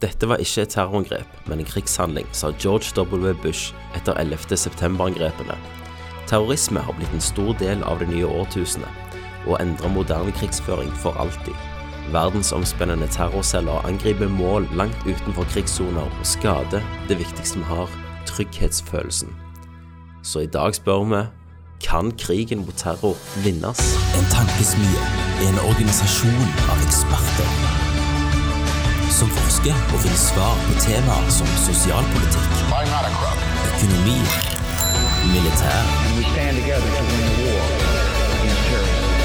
Dette var ikke et terrorangrep, men en krigshandling, sa George W. Bush etter 11. september-angrepene. Terrorisme har blitt en stor del av det nye årtusenet, og endrer moderne krigsføring for alltid. Verdensomspennende terrorceller angriper mål langt utenfor krigssoner og skader det viktigste vi har, trygghetsfølelsen. Så i dag spør vi kan krigen mot terror vinnes? En tankesmie er en organisasjon av eksperter som forsker og finner svar på temaer som sosialpolitikk, økonomi, militær,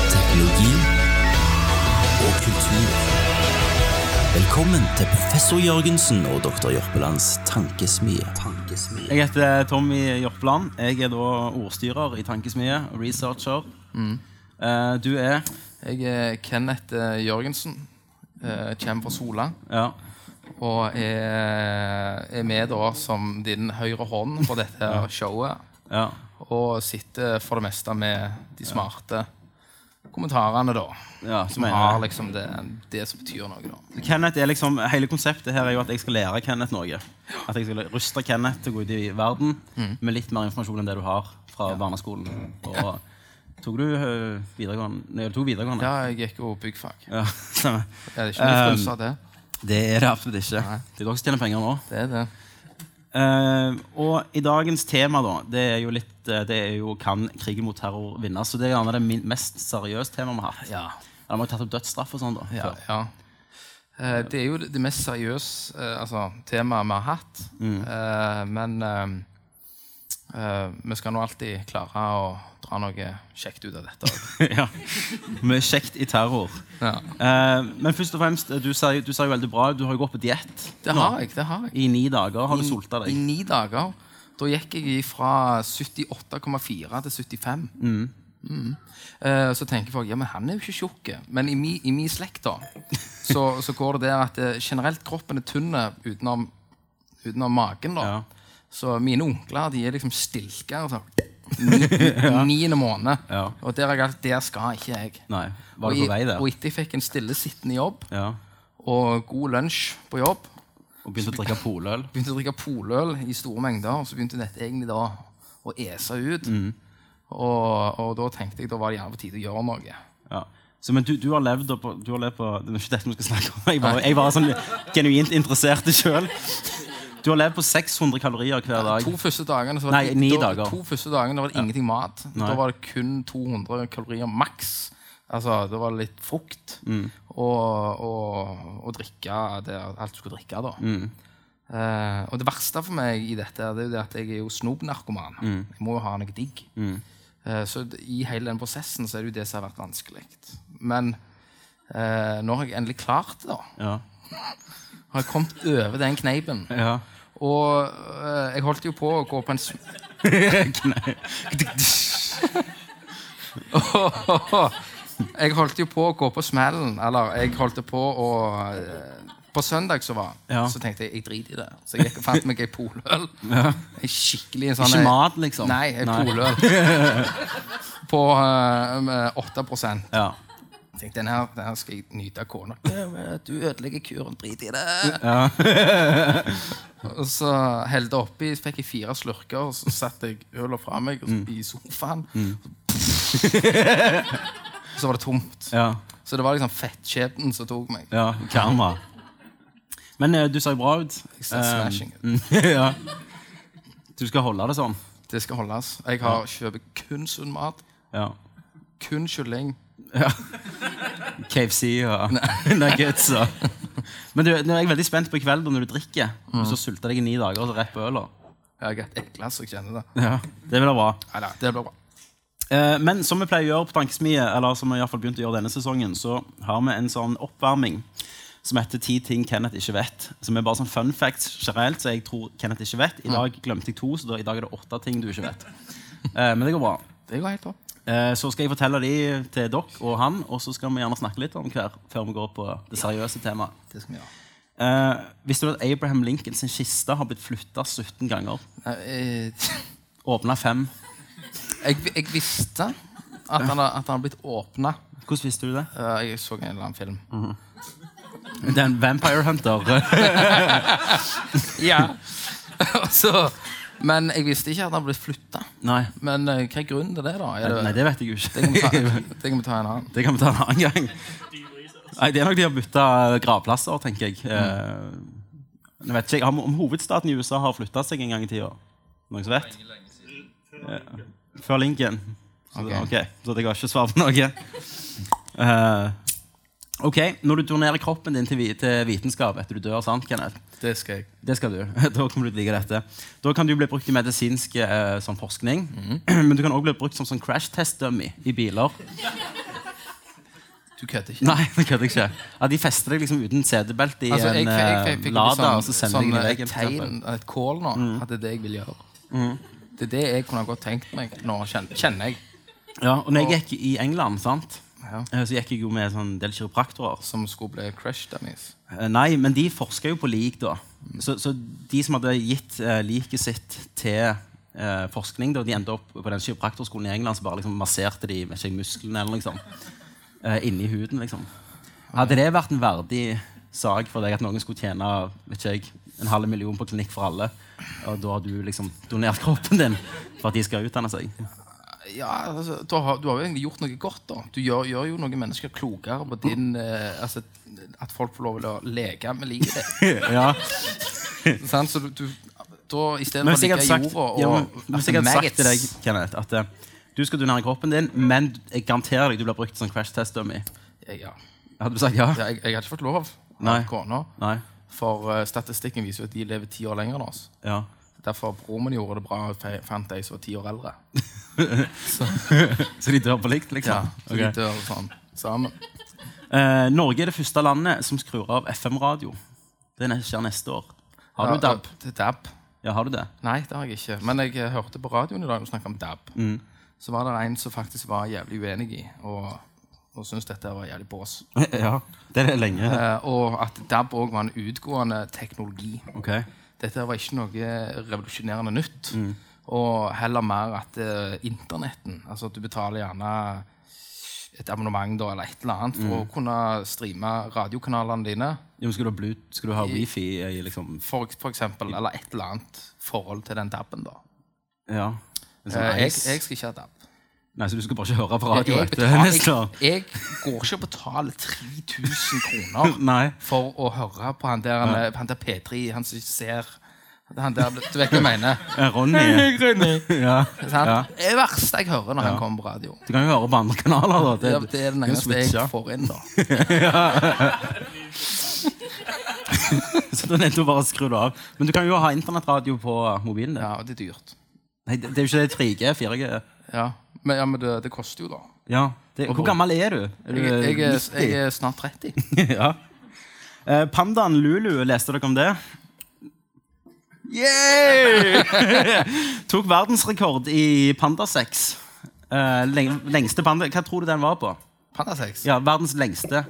teknologi og kultur. Velkommen til professor Jørgensen og doktor Jørpelands tankesmie. tankesmie. Jeg heter Tommy Jørpeland. Jeg er da ordstyrer i Tankesmie researcher. Mm. du er Jeg er Kenneth eh, Jørgensen. Eh, Kommer fra Sola. Ja. Og er, er med da som din høyre hånd på dette showet. ja. Og sitter for det meste med de smarte kommentarene, da. ja Som har liksom det, det som betyr noe, da. Kenneth er liksom, Hele konseptet her er jo at jeg skal lære Kenneth noe. At jeg skal ruste Kenneth til å gå ut i verden med litt mer informasjon enn det du har fra barneskolen. Og Tok du eh, videregående? Nei, du tok videregående? Ja, jeg gikk jo byggfag. Ja, stemmer. Er det ikke noe Um, frynse av det? Det er det absolutt ikke. Nei. Det er dere som tjener penger nå. Det er det. Uh, og i dagens tema, da, det er jo litt eh, Det er jo kan krigen mot terror vinnes? Så det er gjerne det min- mest seriøse temaet vi har hatt. Ja. Eller Vi har tatt opp dødsstraff og sånn, da. Ja, ja. Uh, det er jo det mest seriøse uh, altså, temaet vi har hatt. Eh, men eh, vi skal nå alltid klare å dra noe kjekt ut av dette. ja. Mye kjekt i terror. Ja. Uh, men først og fremst, du ser, du ser jo veldig bra ut. Du har jo gått på diett Det har jeg. det har jeg. i ni dager. Har du sulta I ni dager. Da gikk jeg fra 78,4 til 75. Mm. Eh, så tenker folk ja, men han er jo ikke tjukk. Men i min, mi slekt da, så, så går det der at generelt kroppen er tynn utenom, utenom magen. da. Ja. Så mine onkler de er liksom stilka. Altså, ni, niende måned. Ja. Og der, er jeg, der skal ikke jeg. Nei. Var du på vei der? Og etter jeg fikk en stillesittende jobb Ja. og god lunsj på jobb, Og begynte å drikke poløl? begynte å drikke poløl i store mengder, og så begynte dette egentlig da å ese ut. Mm. Og, og da tenkte jeg da var det gjerne på tide å gjøre noe. Ja. Så, men du, du har levd på, du har levd på Det er ikke dette vi skal snakke om. Jeg var, jeg var sånn genuint interessert sjøl. Du har levd på 600 kalorier hver dag. To første dagene så var det, Nei, da, dager. To første dagene var det ingenting mat. Nei. Da var det kun 200 kalorier maks. Altså, Det var litt frukt Mm. og, og, og drikke det, alt du skulle drikke. da Mm. Eh, Og det verste for meg i dette Det er jo det at jeg er jo snopnarkoman. Mm. Jeg må jo ha noe digg. Eh, så i hele den prosessen så er det jo det som har vært vanskelig. Men eh, nå har jeg endelig klart det. da Ja. Har jeg kommet over den kneipen. Ja. Og eh, jeg holdt jo på å gå på en Jeg holdt jo på å gå på smellen. Eller jeg holdt på å eh, På søndag så var Ja. Så tenkte jeg jeg driter i det. Så jeg gikk og fant meg ei poløl. En skikkelig en sånn Ikke mat, liksom? Nei, ei Nei. poløl. på eh, med 8 Ja. Tenkte, den her, den her skal jeg nyte av kona. Du ødelegger kuren. Drit i det. og så helte jeg oppi, så fikk jeg fire slurker, og så satte jeg øla fra meg og så- i sofaen. så var det tomt. Ja. Så det var liksom fettskjebnen som tok meg. ja. Karma. Men uh, du ser bra ut. Jeg ser smashing ut. Um, ja. Du skal holde det sånn? Det skal holdes. Jeg har kjøper kun sunn mat. Ja. Kun kylling. KFC og nuggets Men du, nå er jeg veldig spent på i kveld når du drikker. Du så sulter deg i ni dager, og så rett på øla. Jeg har et ett glass, jeg kjenner det. Ja. Det blir bra. bra. Neida, det blir bra. Eh, men som vi pleier å gjøre på Tankesmie, eller som vi i hvert fall begynte å gjøre denne sesongen, så har vi en sånn oppvarming som heter 'Ti ting Kenneth ikke vet'. Som er bare sånn fun facts generelt, så jeg tror Kenneth ikke vet. I dag glemte jeg to, så da, i dag er det åtte ting du ikke vet. Eh, men det går bra. Det går helt topp. Eh, så skal jeg fortelle de til dere og han, og så skal vi gjerne snakke litt om hver før vi går på det seriøse temaet. Det skal vi gjøre. Uh, visste du at Abraham Lincoln sin kiste har blitt flytta 17 ganger? Uh, Åpna fem. Jeg, jeg visste at han, at har blitt åpna. Hvordan visste du det? jeg så en eller annen film. Det er en Vampire Hunter. Ja. Og så- men jeg visste ikke at han blitt flytta. Men uh, hva er grunnen til det, da? Det, Nei, det vet jeg jo det, kan vi ta, ikke. det kan vi ta en annen. Det kan vi ta en annen gang. Nei, Det er nok de har bytta gravplasser, tenker jeg. Mm. Jeg vet ikke, om, om hovedstaten i USA har flytta seg en gang i tida? Noen som vet? Eh, Før Lincoln. Så, Ok. Okay. så jeg har ikke svar på noe. Uh, ok, Når du turnerer kroppen din til vitenskap etter du dør, sant, Kenneth? Det skal jeg. Det skal du. Da kommer du til å like dette. Da kan du bli brukt i medisinsk eh, sånn forskning. Men du kan også bli brukt som sånn crash test dummy i biler. Du kødder ikke? Nei, det kødder ikke. Ja, de fester deg liksom uten setebelte i Altså, jeg, en jeg, jeg, eh, Lada, sånn, og så sender sånn i et tegn, et call nå, at det er det jeg vil gjøre. Det er det jeg kunne godt tenkt meg nå, kjenner jeg. Ja, og når jeg gikk i England, sant, Ja. eh, så gikk jeg jo med sånn del kiropraktorer. Som skulle bli crash dummies. Eh, Nei, men de forska jo på lik, da. Så, så de som hadde gitt uh, liket sitt til eh, forskning, da, de endte opp på den kiropraktorskolen i England, så bare liksom masserte de ikke, musklene eller liksom, eh, inni huden. liksom. Hadde det vært en verdig sak for deg at noen skulle tjene vet ikke en halv million på Klinikk for alle, og da har du liksom donert kroppen din for at de skal utdanne seg? Ja, altså, du, har, du har jo egentlig gjort noe godt. da Du gjør, gjør jo noen mennesker klokere på din eh, altså, At folk får lov til å leke med livet ditt. ja. Så du, du da, I stedet for å ligge i jorda og ja, men, hvis jeg hadde sagt til deg. Kenneth, at eh, du skal donere kroppen din, men jeg garanterer deg du blir brukt som crash test dummy, ja. hadde du sagt ja? Ja, jeg, jeg hadde ikke fått lov Nei. av kona. Nei? For uh, statistikken viser jo at de lever ti år lenger enn oss. Ja. Derfor bror min gjorde det bra fant ei som var ti år eldre. Så de dør på likt, liksom? Ja, så okay. de dør sånn sammen. Eh, Norge er det første landet som skrur av FM-radio. Det skjer neste år. Har du DAB? Det DAB. Ja, har du det? Nei, det har jeg ikke. Men jeg eh, hørte på radioen i dag du snakket om DAB. Mm. Så var det en som faktisk var jævlig uenig i, og, og syntes dette var jævlig bås. ja. Det er det lenge. Eh, og at DAB òg var en utgående teknologi. Ok. Dette var ikke noe revolusjonerende nytt. Mm. Og heller mer at uh, internetten Altså at du betaler gjerne et abonnement da, eller et eller annet for Mm. å kunne streame radiokanalene dine. Jo, skal, du ha blut, skal du ha wifi i liksom For, for eksempel, eller et eller annet forhold til den DAB-en. da. Ja. Sånn Eh, jeg, jeg skal ikke ha DAB. Nei, så du skal bare ikke høre på radio jeg, etter neste år? jeg, går ikke og betaler 3000 kroner Nei. for å høre på han der, han, han der P3, han som ser han der, Du vet hva jeg mener? Eh, Ronny. ja. Ja. Det er det verste jeg hører når han kommer på radio. Du kan jo høre på andre kanaler, da. Det, det er den eneste jeg får inn, da. Så da det å bare skru det av. Men du kan jo ha internettradio på mobilen Det. Ja, det er dyrt. Nei, det, det er jo ikke 3G, 4G. Ja, Men, ja, men det, det koster jo, da. Ja. Det, hvor gammel er du? Er du Jeg, jeg, er, jeg er snart 30. ja. Eh, pandaen Lulu, leste dere om det? Yeah! Tok verdensrekord i pandasex. Eh, leng, lengste panda Hva tror du den var på? Pandasex. Ja, Verdens lengste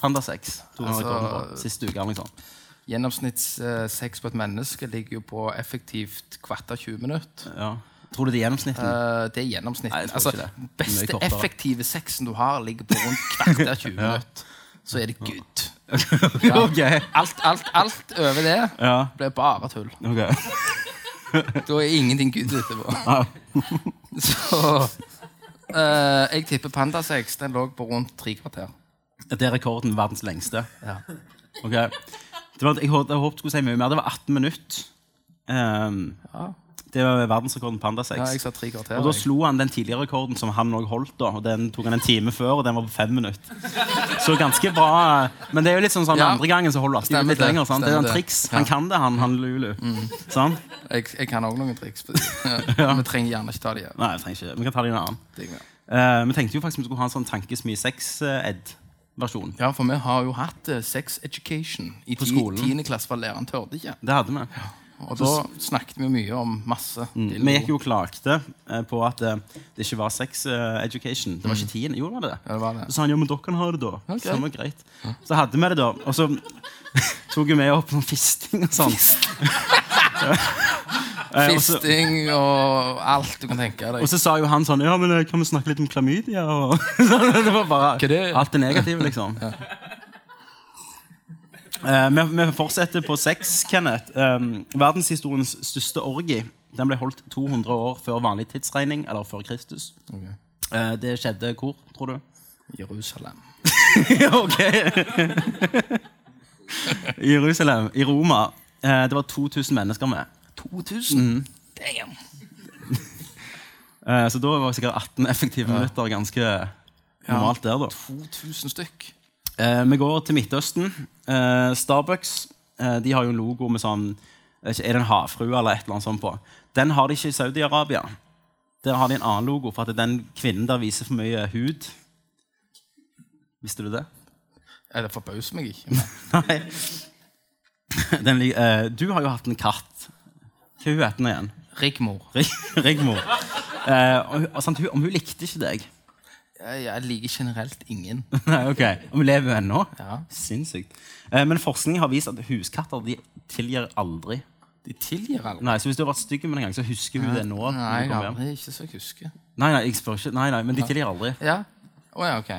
pandasex. Altså- Siste uke. eller noe sånt. Gjennomsnittssex på et menneske ligger jo på effektivt kvarter 20 minutter. Ja. Tror du det er gjennomsnittet? Uh, det er gjennomsnittet. Nei, Altså, det. Beste effektive sexen du har, ligger på rundt kvarter 20 minutter. Så er det good. ok. Alt, alt, alt over det Ja. blir bare tull. Okay. Da er ingenting good etterpå. Så uh, jeg tipper Pandasex den lå på rundt tre kvarter. Det er rekorden verdens lengste. Ja. Okay. Var, jeg håpet du skulle si mye mer. Det var 18 minutter. Ehm, Det var verdensrekorden pandasex. Ja, jeg sa tre kvarter. og da slo han den tidligere rekorden som han òg holdt. da Og Den tok han en time før, og den var på fem minutter. Så ganske bra. Men det er jo litt sånn sånn Ja. andre gangen så holder du alltid litt det. lenger. Sant? Det er jo en triks. Ja. Han kan det, han, han Lulu. Sånn? Jeg, jeg kan òg noen triks. Ja. Vi trenger gjerne ikke ta de igjen. Nei, Vi trenger ikke. Vi kan ta det i en annen. Eh, vi tenkte jo faktisk vi skulle ha en sånn tankesmye sex-ed. Versjon. Ja, for vi har jo hatt uh, sex education i På ti- skolen. tiende klasse, for læreren tørde ikke. Det hadde vi. Og da snakket vi mye om masse. Vi gikk jo og klagde eh, på at eh, det ikke var sex eh, education. Det var ikke tiden. Jo, var det. Ja, det var det. Så sa han ja, men dere kan ha det, da. Okay. Så var greit. Så hadde vi det, da. Og så tok vi med opp noen fisting og sånn. Fisting og alt du kan tenke deg. Og så sa jo han sånn Ja, men kan vi snakke litt om klamydia? Det var bare det? alt det negative, liksom. Eh, vi, vi fortsetter på sex, Kenneth. Um, verdenshistoriens største orgi den ble holdt 200 år før vanlig tidsregning, eller før Kristus. Eh, det skjedde hvor, tror du? Jerusalem. ok. Jerusalem, i Roma. Eh, det var 2000 mennesker med. 2000? Damn. Eh, så da var det sikkert 18 effektive minutter ganske normalt der, da. 2000 stykk. Eh, vi går til Midtøsten. Eh, Starbucks eh, de har jo en logo med sånn Er det en havfrue eller et eller annet sånt på? Den har de ikke i Saudi-Arabia. Der har de en annen logo for at den kvinnen der viser for mye hud. Visste du det? Ja, Det forbauser meg ikke. Nei. Den, eh, du har jo hatt en katt. Hva hun heter den igjen? Rigmor. Rigmor. Eh, hun, om hun likte ikke deg Jeg, jeg liker generelt ingen. Nei, ok. Og vi lever jo ennå? Ja. Sinnssykt. Eh, men forskning har vist at huskatter de tilgir aldri. De tilgir aldri. Nei, så Hvis du har vært stygg med en gang, så husker hun det nå. når Nei, du jeg kommer hjem. aldri, ikke så jeg husker. Nei, nei, jeg spør ikke. Nei, nei, men de tilgir aldri. Ja? Å ja, ok.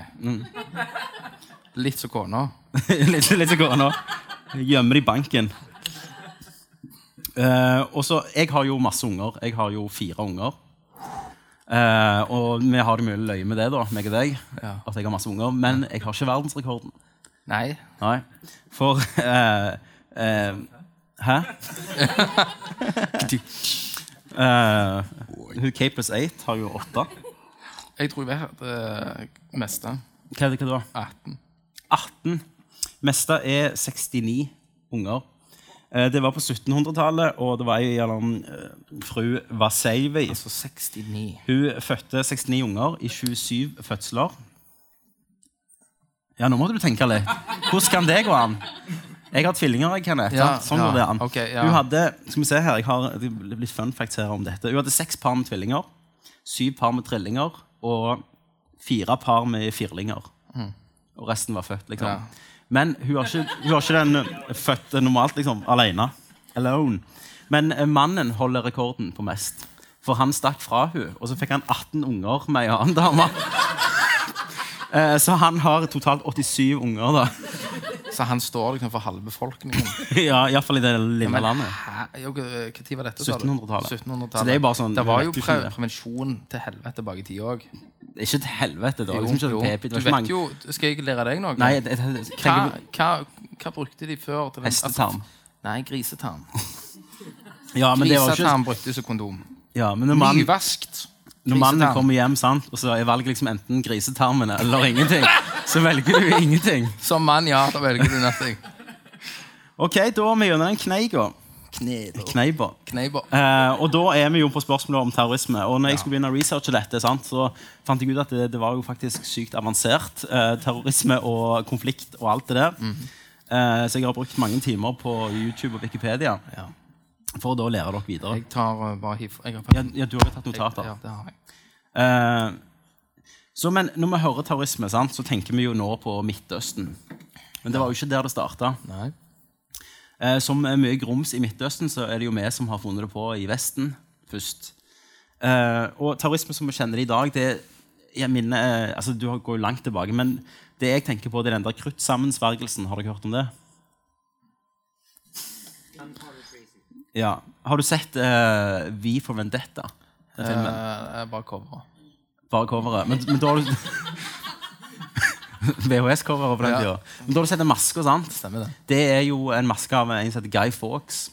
Litt som kona. litt, litt så går nå. Gjemmer det i banken. Eh, og så, Jeg har jo masse unger. Jeg har jo fire unger. Eh, og vi har det mye løye med det, da, meg og deg. Ja. At jeg har masse unger. Men jeg har ikke verdensrekorden. Nei. Nei. For eh, eh, Hæ? Eh, hun Capers 8 har jo åtte. Jeg tror jeg vet det meste. Hva er det hva da? 18. 18. Meste er 69 unger. Eh, Det var på 1700-tallet, og det var ei eh, fru Vaseivi. Altså 69. Hun fødte 69 unger i 27 fødsler. Ja, nå må du tenke litt. Hvordan kan det gå an? Jeg har tvillinger. jeg, Kenneth. Ja, sånn ja, går det an. Okay, ja. Hun hadde skal vi se her, jeg har litt fun facts her om dette. Hun hadde seks par med tvillinger, syv par med trillinger og fire par med firlinger. Og resten var født, liksom. Mm. Ja. Men hun har ikke, hun har ikke den eh, født normalt, liksom, alene. Alone. Men eh, mannen holder rekorden på mest. For han stakk fra hun, og så fikk han 18 unger med ei annen dame. Eh, Så han har totalt 87 unger, da. Så han står liksom for halve befolkningen. Ja, Iallfall i det lille ja, landet. Når var dette? sa 1700-tallet. 1700-tallet. Så det er bare sånn- Det var jo pre prevensjon til helvete bak i tid òg. Ikke til helvete, da. Liksom. Du vet jo Skal jeg lære deg noe? Nei, det, det, det, hva, hva, hva brukte de før? til Hestetarm. Altså, nei, grisetarm. ja, men det var ikke Grisetarm brukte som kondom. ja, Nyvaskt. Når mannen kommer hjem, sant, og så velger liksom enten grisetarmene eller ingenting, så velger du ingenting. Som mann, ja. Da velger du nothing. Ok, da er vi gjennom den kneiga. Kneiba. Kneiber. Eh, og da er vi jo på spørsmålet om terrorisme. Og når jeg skulle begynne å researche dette, sant, så fant jeg ut at det, det var jo faktisk sykt avansert. Eh, terrorisme og konflikt og alt det der. eh, så jeg har brukt mange timer på YouTube og Wikipedia Ja. For å da lære dere videre. Jeg tar uh, bare hiv... Jeg har Ja, ja, du har jo tatt notater. Ja, det har jeg. Uh, så, men når vi hører terrorisme, sant, så tenker vi jo nå på Midtøsten. Men det var jo ikke der det starta. Nei. Eh, som er mye grums i Midtøsten, så er det jo vi som har funnet det på i Vesten først. Eh, og terrorisme som vi kjenner det i dag, det jeg minner, eh, altså Du går jo langt tilbake, men det jeg tenker på, det er den der kruttsammensvergelsen. Har dere hørt om det? Ja. Har du sett uh, Vi for Vendetta? Den filmen? Uh, bare coveret. Bare coveret. Men, men da har du VHS-coveret på den Ja. tida. Men da har du sett en maske, sant? Stemmer det. Det er jo en maske av en som heter Guy Fawkes.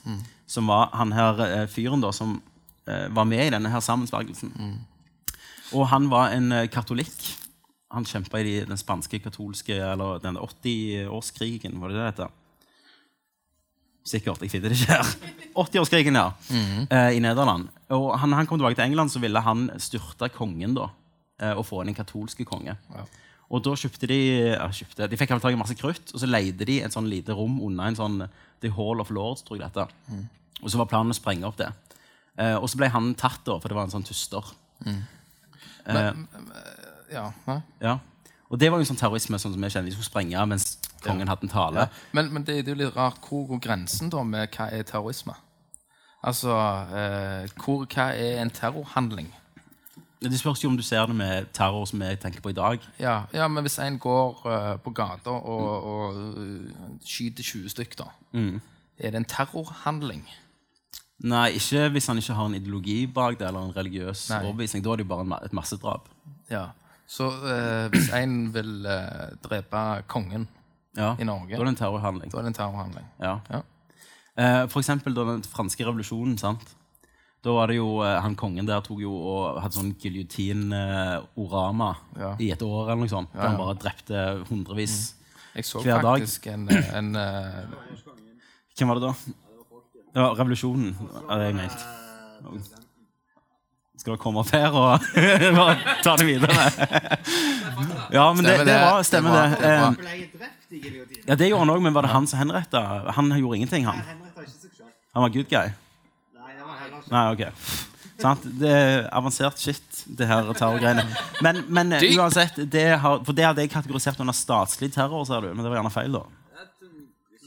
Som var han her eh, fyren da som uh, var med i denne her sammensvergelsen. Og han var en eh, katolikk. Han kjempa i de, den spanske katolske Eller den 80-årskrigen, var det det heter? Sikkert. Jeg det ikke her. 80-årskrigen, ja. eh, I Nederland. Og han, han kom tilbake til England, så ville han styrte kongen da. uh, og få inn en katolske konge. Ja. Og da kjøpte de ja, kjøpte, De fikk tak i masse krutt, og så leide de et sånn lite rom unna en sånn The Hall of Lords, tror jeg dette. Og så var planen å sprenge opp det. Uh, og så ble han tatt, da, for det var en sånn tuster. Ja. Nei? Ja. Og det var jo sånn terrorisme sånn som vi kjenner. De skulle sprenge mens kongen hadde en tale. Men, men det, det er jo litt rart. Hvor går grensen da med hva er terrorisme? Altså, eh, hvor, hva er en terrorhandling? Det spørs jo om du ser det med terror som jeg tenker på i dag. Ja, ja men hvis en går uh, på gata og, og eh, skyter 20 stykker, da, Mm. er det en terrorhandling? Nei, ikke hvis han ikke har en ideologi bak det, eller en religiøs Nei. overbevisning. Da er det jo bare en et massedrap. Ja. Så eh, hvis en vil eh, drepe kongen Ja. i Norge, Da er det en terrorhandling. da er det en terrorhandling. Ja. Ja. Eh, for eksempel da den franske revolusjonen. sant? Da var det jo, eh, Han kongen der tok jo og hadde sånn giljotin-orama Ja. i et år. eller noe sånt. Der han. Mm. bare drepte hundrevis. Jeg så Hver dag. faktisk en, en eh, Hvem var det da? Var revolusjonen, er det jeg mente. Skal dere komme opp her og bare ta det videre? ja, men det, det det. var, stemmer Det det. var- det var- Eh, i giljotin? Ja, det gjorde han òg, men var det han som henretta? Han gjorde ingenting, han. Han var good guy. Nei, det ok. Sant? Det er avansert shit, det her terrorgreiene. Men, men eh, uansett, det har, for det hadde jeg kategorisert under statslig terror, ser du. Men det var gjerne feil, da.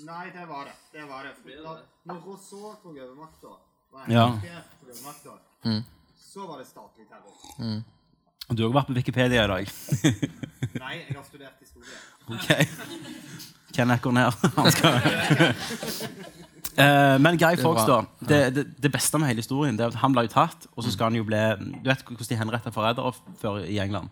Nei, det var det. Det var det. Når Rousseau tok over makta, var Ja. Henriette tok over makta, så var det statlig terror. Og Du har også vært på Wikipedia i dag. Nei, jeg har studert historie. Ok. Kenneth går ned. Han skal uh, Men Guy Fawkes, da. Det, det, det beste med hele historien Det er at han ble jo tatt, og så skal han jo bli Du vet hvordan de henretter forrædere før i England?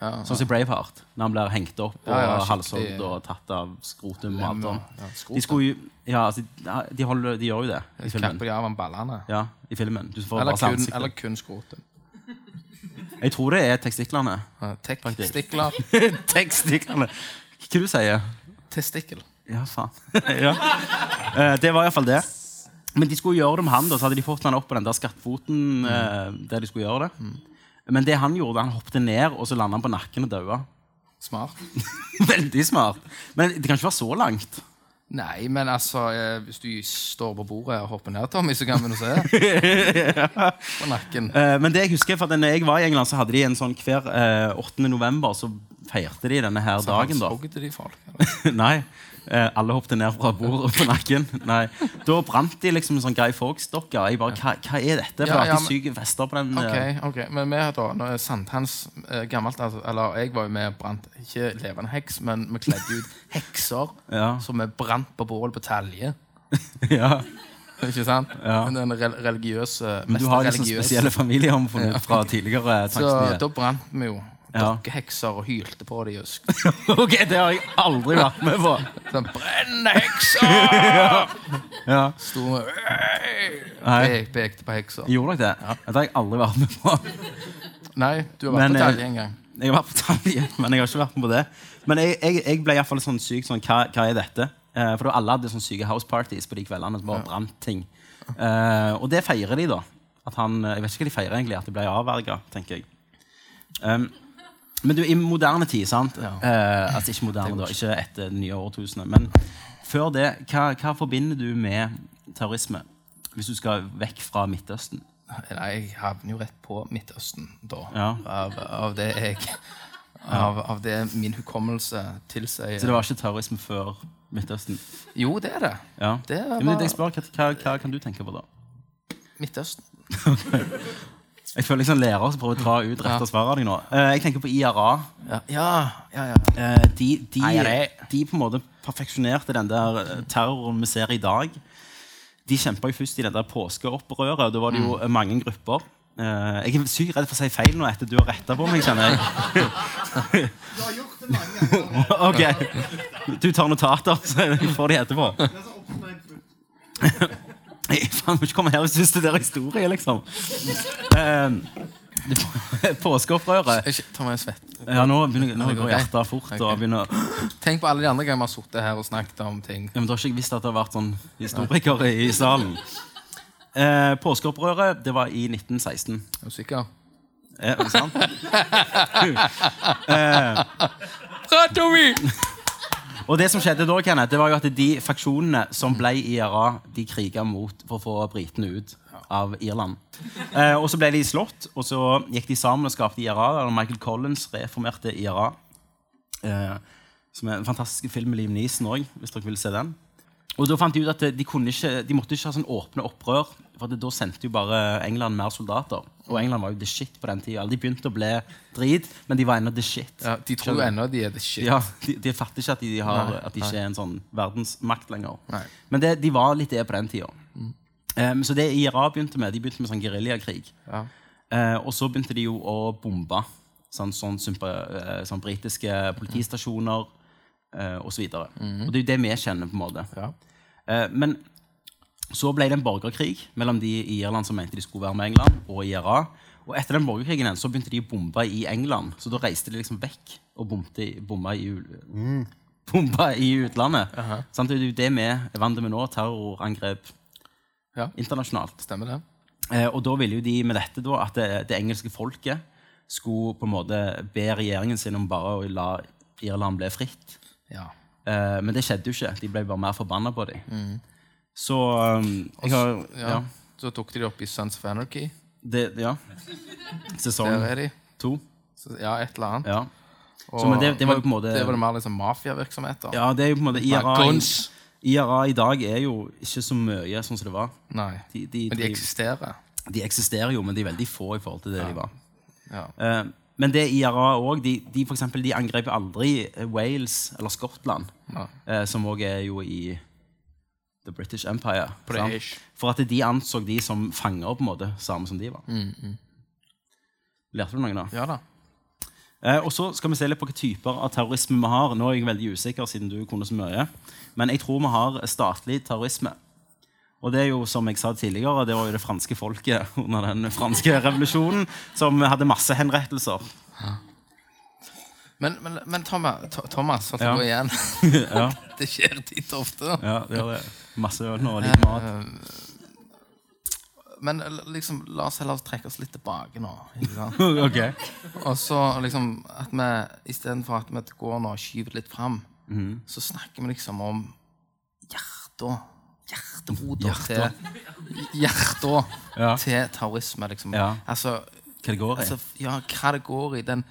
Ja, Sånn som Braveheart, når han blir hengt opp og Ja, halshogd og tatt av skrotum Lemmer. De skulle altså, de, holder, de gjør jo det i filmen. Kapper de av han ballene? Ja, i filmen. Du får Eller kun, eller kun skrotum? Jeg tror det er testiklene. Ja, tekstikler. Testikler. testiklene. Hva du sier Testikkel. Ja, faen. ja. Eh, det var iallfall det. Men de skulle gjøre det med han, da, så hadde de fått han opp på den der skattfoten. Mm. der de skulle gjøre det. Men det han gjorde, han hoppet ned, og så landet han på nakken og daua. Smart. Veldig smart. Men det kan ikke være så langt. Nei, men altså, eh, hvis du står på bordet og hopper ned, Tommy, så kan vi nå se. På nakken. Eh, men det jeg husker, for at når jeg var i England, så hadde de en sånn hver eh, 8. november, så feirte de denne her dagen, da. Hogget de folk? Nei. Eh, alle hoppet ned fra bordet på nakken. Nei. Da brant de liksom en sånn Guy Fawkes-dokke. Jeg bare, hva, hva er dette? For Ja, det ja, alltid syke fester på den. Eh, ok, Men vi da, når Sankthans eh, gammelt altså, Eller jeg var jo med og brant Ikke levende heks, men vi kledde ut hekser Ja. som vi brant på bål på talje. ja. Ikke sant? Ja. Den rel religiøse Men du har liksom spesielle familier ut fra tidligere Så da brant vi jo. Dokkehekser og hylte på dem. ok, det har jeg aldri vært med på. sånn Brennende hekser! Ja. Sto med Nei. Pekte på hekser. Gjorde dere det? Det har jeg aldri vært med på. Nei, du har vært Men, på eh, talje en gang. Jeg har vært på talje, men jeg har ikke vært med på det. Men jeg, jeg, jeg ble iallfall sånn syk sånn Hva, hva er dette? Eh, for da alle hadde sånne syke house parties på de kveldene som bare brant ting. Eh, og det feirer de, da. At han, jeg vet ikke hva de feirer egentlig, at det ble avverga, tenker jeg. Um, men du, i moderne tid, sant? Eh, altså ikke moderne, da, ikke etter det nye årtusenet. Men før det, hva, hva forbinder du med terrorisme? Hvis du skal vekk fra Midtøsten? Nei, jeg havner jo rett på Midtøsten da. Ja. Av, av det jeg av, av det min hukommelse tilsier. Så det var ikke terrorisme før Midtøsten? Jo, det er det. Ja. Det Ja, var men jeg spør, hva, hva, hva kan du tenke på da? Midtøsten. Jeg føler liksom lærer som prøver å dra ut rett og svare av deg nå. Eh, jeg tenker på IRA. Ja, ja, ja. ja. Eh, de, de, IRA. de på en måte perfeksjonerte den der eh, terroren vi ser i dag. De kjempa jo først i den der påskeopprøret. Da var det jo eh, mange grupper. Jeg er sykt redd for å si feil nå etter du har retta på meg, kjenner jeg. Du har gjort det mange ganger. ok, Du tar notater, så jeg får de etterpå. Det faen må ikke komme her hvis du er historie, liksom. Eh, Påskeopprøret ta meg en svett. Ja, nå begynner nå går hjertet fort. Okay. og begynner... Tenk på alle de andre gangene vi har sittet her og snakket om ting. Ja, men Du har ikke visst at det har vært sånn historikere i salen. Eh, påskeopprøret det var i 1916. Er du sikker? Er det sant? Ratovi! Og det som skjedde da, Kenneth, det var jo at de faksjonene som ble i IRA, de kriga mot for å få britene ut av Irland. Eh, og så ble de slått, og så gikk de sammen og skapte IRA. Der Michael Collins reformerte IRA. Eh, som er en fantastisk film med Liv Neeson òg, hvis dere vil se den. Og da fant de ut at de, ikke, de måtte ikke ha sånn åpne opprør, for Da sendte jo bare England mer soldater. Og England var jo the shit på den tida. De begynte å bli drit, men de var ennå the shit. Ja, de tror jo ennå de er the shit. Ja, de, de fatter ikke at de, har, Nei, at de ikke er en sånn verdensmakt lenger. Nei. Men det, de var litt det på den tida. Um, så det IRA begynte med, de begynte med sånn geriljakrig. Ja. Uh, og så begynte de jo å bombe sånn, sånn, eh, sånn britiske politistasjoner uh, osv. videre Og det er jo det vi kjenner, på en måte. Ja. Uh, men så ble det en borgerkrig mellom de i Irland som mente de skulle være med England, og IRA. Og etter den borgerkrigen så begynte de å bombe i England. Så da reiste de liksom vekk og bombe bomba, i, u- i utlandet. Sant? Det er jo det vi vant med nå. Terrorangrep Ja. internasjonalt. Stemmer det? Eh, og da ville jo de med dette da, at det, det engelske folket skulle på en måte be regjeringen sin om bare å la Irland bli fritt. Ja. Eh, men det skjedde jo ikke. De ble bare mer forbanna på dem. Så um, jeg har ja. ja. Så tok de det opp i Sons of Anarchy. Det, ja. Sesong de. to. Så, ja, et eller annet. Ja. Og- Så, men det- det var jo på en måte- Det var det mer liksom mafiavirksomhet? ja, det er jo på en måte IRA, IRA i dag er jo ikke så mye sånn som det var. Nei. De, de, Men de eksisterer. de eksisterer jo, men de er veldig få i forhold til det de var. Ja. Uh, men det IRA òg de, de, for eksempel, de angrep aldri Wales eller Skottland, ja. eh, som òg er jo i The British Empire. British. For at de anså de som fanger, på en måte, samme som de var. Lærte du noe da? Ja da. Eh, og så skal vi se litt på hvilke typer av terrorisme vi har. Nå er jeg veldig usikker, siden du kunne så mye. Men jeg tror vi har statlig terrorisme. Og det er jo, som jeg sa tidligere, det var jo det franske folket under den franske revolusjonen som hadde masse henrettelser. Men, men, men Thomas, Thomas holdt Ja. igjen. Ja, det skjer titt ofte. ja det gjør det. Masse øl nå og litt mat. Men liksom, la oss heller trekke oss litt tilbake nå. Ikke sant? okay. Og så liksom at vi istedenfor at vi går nå og skyver litt fram, Mhm. så snakker vi liksom om hjertet Hjerterota til Hjerta Ja. til terrorisme, liksom. Ja. Altså, Hva det går i. altså, ja, hva det går i. Den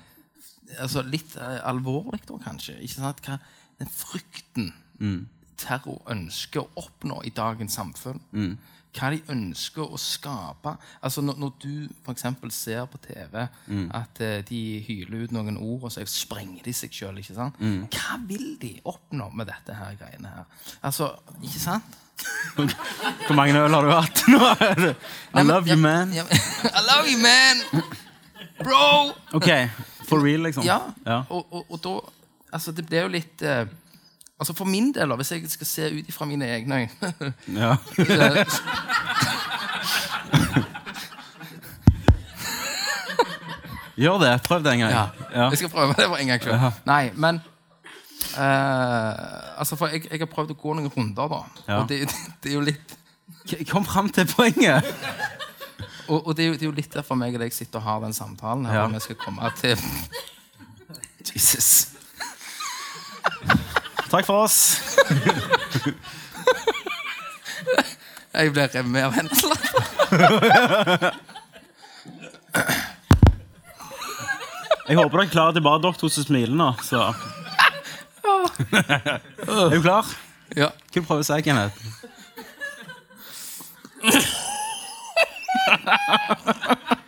altså, Litt uh, alvorlig, da, kanskje. Ikke sant? Hva, den frykten Mm. Terror ønsker å oppnå i dagens samfunn. Mm. Hva de ønsker å skape. Altså Når, når du f.eks. ser på TV Mm. at uh, de hyler ut noen ord, og så sprenger de seg sjøl. Mm. Hva vil de oppnå med dette her greiene her? Altså, ikke sant? Hvor mange øl har du hatt nå? I love you, man. I love you, man! Bro! Ok, for real, liksom? Ja. Ja. Og, og, og da Altså, det blir jo litt eh, Altså For min del, hvis jeg skal se ut ifra mine egne øyne ja. Gjør det. Prøv det en gang. Ja. Ja. Jeg skal prøve det for en gang selv. Nei, men uh, Altså, for jeg, jeg har prøvd å gå noen runder, da. Ja. Og det, det er jo litt Jeg Kom fram til poenget. Og, og det, er jo, det er jo litt derfor meg og deg sitter og har den samtalen her. Ja. Vi skal komme til Jesus. Takk for oss. Jeg blir revet av hendene. Jeg håper dere klarer klare til bare dere to som smiler nå. Så. er du klar? Ja. Hva du prøver å si, Kenneth?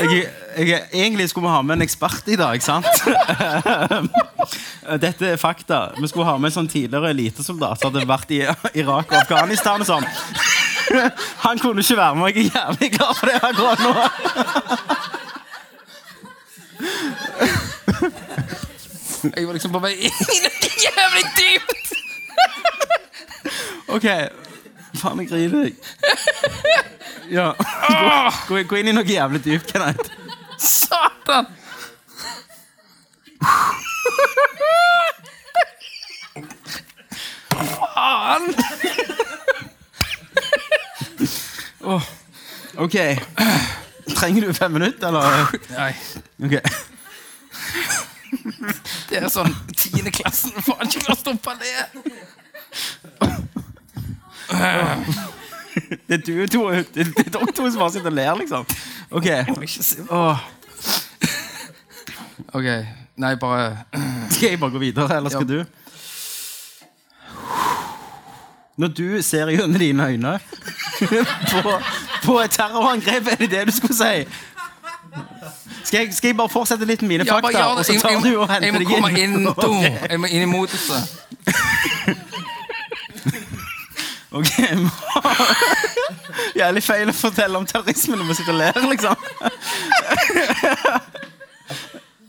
Jeg, jeg, egentlig skulle vi ha med en ekspert i dag, sant? Dette er fakta. Vi skulle ha med en sånn tidligere elitesoldat som hadde vært i Irak og Afghanistan og sånn. Han kunne ikke være med. Jeg er jævlig glad for det akkurat nå. Jeg var liksom på vei inn jævlig dypt. Ok, faen, jeg griner. Ja. Gå, gå, inn i noe jævlig dypt, Kenneth. Satan! Faen! Ok. Trenger du fem minutter, eller? Nei, Ok. det er sånn tiendeklassen får ikke klart å stoppe det. Det er du to, det det er dere to som bare sitter og ler, liksom. Ok. Åh. Ok, nei, bare Skal jeg bare gå videre, eller skal Ja. du? Når du ser gjennom dine øyne på, på et terrorangrep, er det det du skulle si? Skal jeg, skal jeg bare fortsette litt med mine Ja, bare fakta, gjør og så Jeg, tar jeg, du og henter deg jeg må komme inn? inn, Ok. jeg må inn i moduset. Ok, Jævlig feil å fortelle om terrorisme når vi sitter og ler, liksom.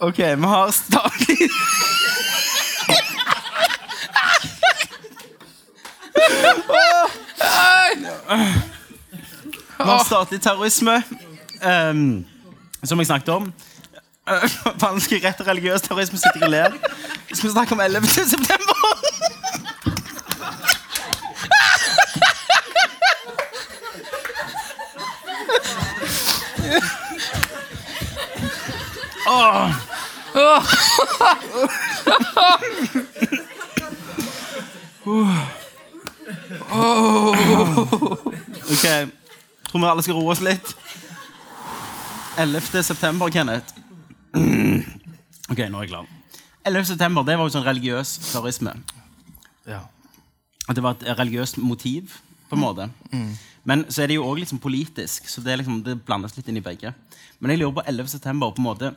Ok, vi har statlig Vi har statlig terrorisme, um, som jeg snakket om. Vanskelig rett og religiøs terrorisme sitter og ler. Vi skal snakke om 11. september. Ok, tror vi alle skal roe oss litt. 11. september, Kenneth. Ok, nå er jeg klar. 11. september, det var jo sånn religiøs terrorisme. Ja. At det var et religiøst motiv, på en måte. Men så er det jo òg liksom politisk, så det, er liksom, det blandes litt inn i begge. Men jeg lurer på 11. september på en måte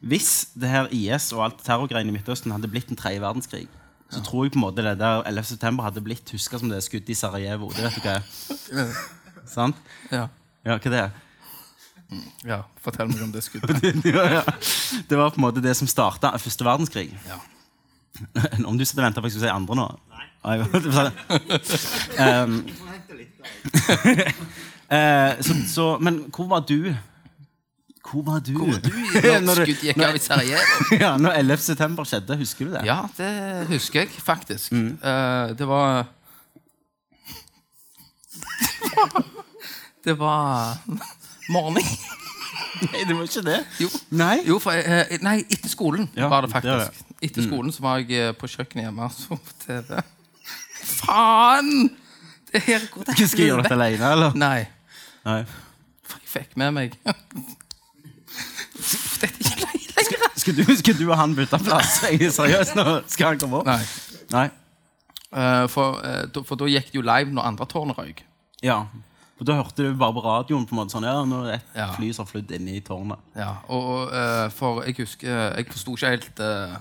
Hvis det her IS og alt terrorgreiene i Midtøsten hadde blitt en tredje verdenskrig, så tror jeg på en måte det der 11. september hadde blitt huska som det skuddet i Sarajevo. Det vet du hva er? Sant? Ja. Ja, hva det er? ja. Fortell meg om det skuddet. ja, ja. Det var på en måte det som starta første verdenskrig. Ja. Om du sitter og venter på at jeg skal si andre nå? Nei. um, eh, så, så, men hvor var du? Hvor var du? Hvor var du Når skuddet gikk av i Sarajevo? ja, når 11. september skjedde, husker du det? Ja, det husker jeg faktisk. Eh, det var Det var morgen. Nei, det var ikke det. Jo. Nei? Jo, for, uh, nei, etter skolen Ja, var det det det. faktisk. Etter skolen så var jeg eh, på kjøkkenet hjemme og så på TV. Faen! Det her går til Skal jeg gjøre dette alene, eller? Nei. Nei. For jeg fikk med meg Dette er ikke lenger. Skal du, skal du og han bytte plass? Jeg er seriøs nå. Skal han komme opp? Nei. Nei. Eh, for, eh, da- for da gikk det jo live når andre tårnet røyk. Ja. Og da hørte du bare på radioen på en måte sånn Ja, nå det et Ja. fly som har flydd inn i tårnet. Ja, og eh, for jeg husker Jeg forsto ikke helt eh,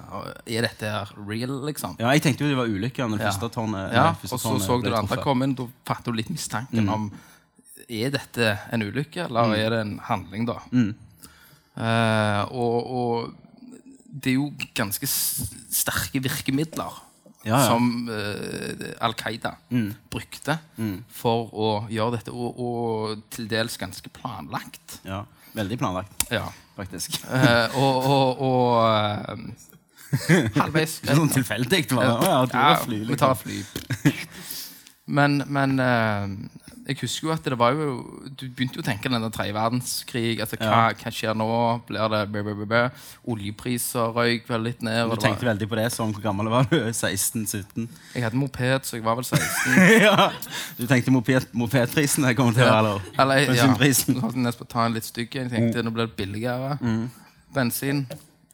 Er dette her real, liksom? Ja, Jeg tenkte jo det var ulykke når det første tårnet Ja, første og så tårnet så du ble det andre truffet. komme inn. Da fattet du litt mistanken om Er dette en ulykke, eller er det en handling, da? Eh, og, og det er jo ganske sterke virkemidler Ja, ja. som eh, Al Qaida brukte for å gjøre dette, og, og til dels ganske planlagt. Ja, Veldig planlagt, Ja. faktisk. Eh, og og, og halvveis Det er sånn tilfeldig. Ja, Ja, vi liksom. tar fly. Men, men eh, jeg husker jo at det var jo Du begynte jo å tenke den der tredje verdenskrig. Altså, hva, hva skjer nå? Blir det bæ, bæ, bæ? Oljepriser røyk vel litt ned. Du tenkte var, veldig på det som hvor gammel var du? 16-17? jeg hadde moped, så jeg var vel 16. ja. Du tenkte moped, mopedprisen jeg kommer til å være, eller? Eller, ja, nesten ta en litt stygg en. Tenkte mm. nå blir det billigere bensin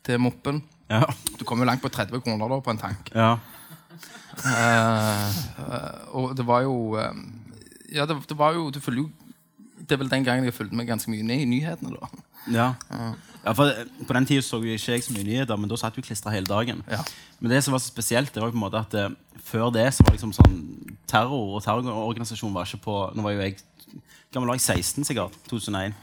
til moppen. Ja. Du kom jo langt på 30 kroner da på en tank. ja. Uh, og det var jo eh, Ja, det, det var jo Du følger jo Det er vel den gangen jeg fulgte med ganske mye ned i nyhetene. da Ja. ja for eh, På den tida så jo ikke jeg så mye nyheter, men da satt vi klistra hele dagen. Ja. Men det som var så spesielt, det var jo på en måte at det, før det så var liksom sånn terror og terrororganisasjon var ikke på Nå var jo jeg gammel var jeg 16, sikkert. 2001.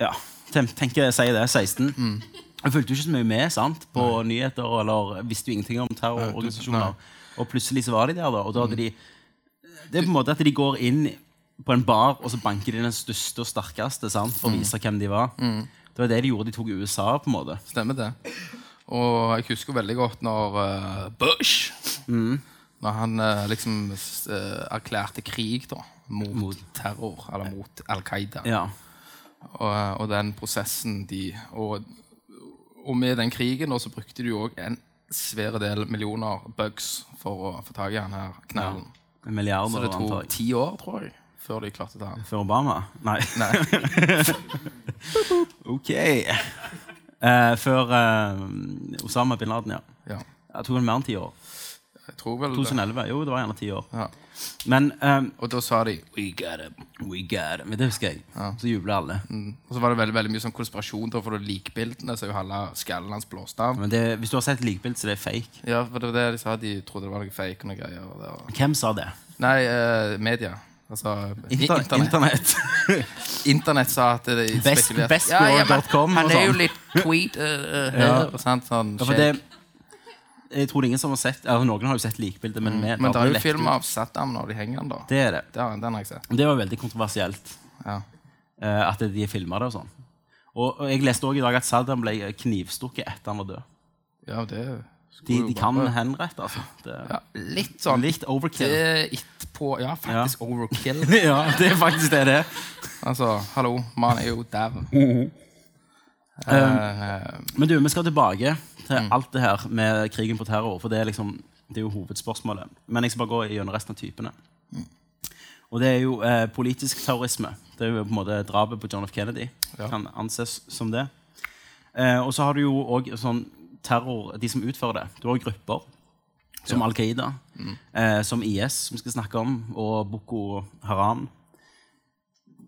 Ja, ten- tenker jeg sier det. 16. Jeg fulgte jo ikke så mye med sant, på nyheter, eller visste jo ingenting om terrororganisasjoner. Og plutselig så var de der, da. Og da hadde de Det er på en måte at de går inn på en bar, og så banker de den største og sterkeste sant, for å vise hvem de var. Det var det de gjorde. De tok USA, på en måte. Stemmer det. Og jeg husker veldig godt når uh, Bush Når han uh, liksom uh, erklærte krig da mot, terror, eller mot Al Qaida. Ja. Og, og den prosessen de og, og med den krigen da, så brukte de jo òg en svære del millioner bugs for å få tak i han her knallen. Milliarder, Så det tok ti år, tror jeg, før de klarte det. Før Obama? Nei. Nei. ok. Eh, før eh, Osama bin Laden, ja. Ja. Det tok mer enn ti år. Tror vel 2011. det. 2011. Jo, det var gjerne ti år. Ja. Men um, Og da sa de We got him. We got it. Men det husker jeg. Så jubla alle. Og så var det veldig, veldig mye sånn konspirasjon, da, for det likbildene så er jo halve skallen hans blåst av. Men det, hvis du har sett likbilde, så det er fake. Ja, for det var det de sa. De trodde det var noe fake og noe greier. Og. Hvem sa det? Nei, uh, media. Altså Inter internett. Internett. Internett sa at det de Best- spekulerte- bestword.com Han er jo sånn. litt tweet uh, her, og sant, sånn Ja, jeg tror det er ingen som har sett altså, noen har jo sett likbildet, men, Mm. Men det er jo film av Saddam når de henger den, da. Det er det. Det har, den har jeg sett. Det var veldig kontroversielt Ja. uh, at de filma det og sånn. Og, og jeg leste også i dag at Saddam ble knivstukket etter han var død. ja, det De, de kan henrette, altså. Det, ja, Litt sånn. Litt overkill. Det er etterpå Ja, faktisk overkill. ja, det er faktisk det det er. Altså, hallo, man er jo dau. Eh, Men du, vi skal tilbake til Mm. alt det her med krigen på terror, for det er, liksom, det er jo hovedspørsmålet. Men jeg skal bare gå gjennom resten av typene. Mm. Og det er jo eh, politisk terrorisme. Det er jo på en måte drapet på John F. Kennedy. Ja. Kan anses som det. Eh, og så har du jo òg sånn terror, de som utfører det. Du har grupper som Al Qaida, Mm. eh, som IS, som vi skal snakke om, og Boko Haram.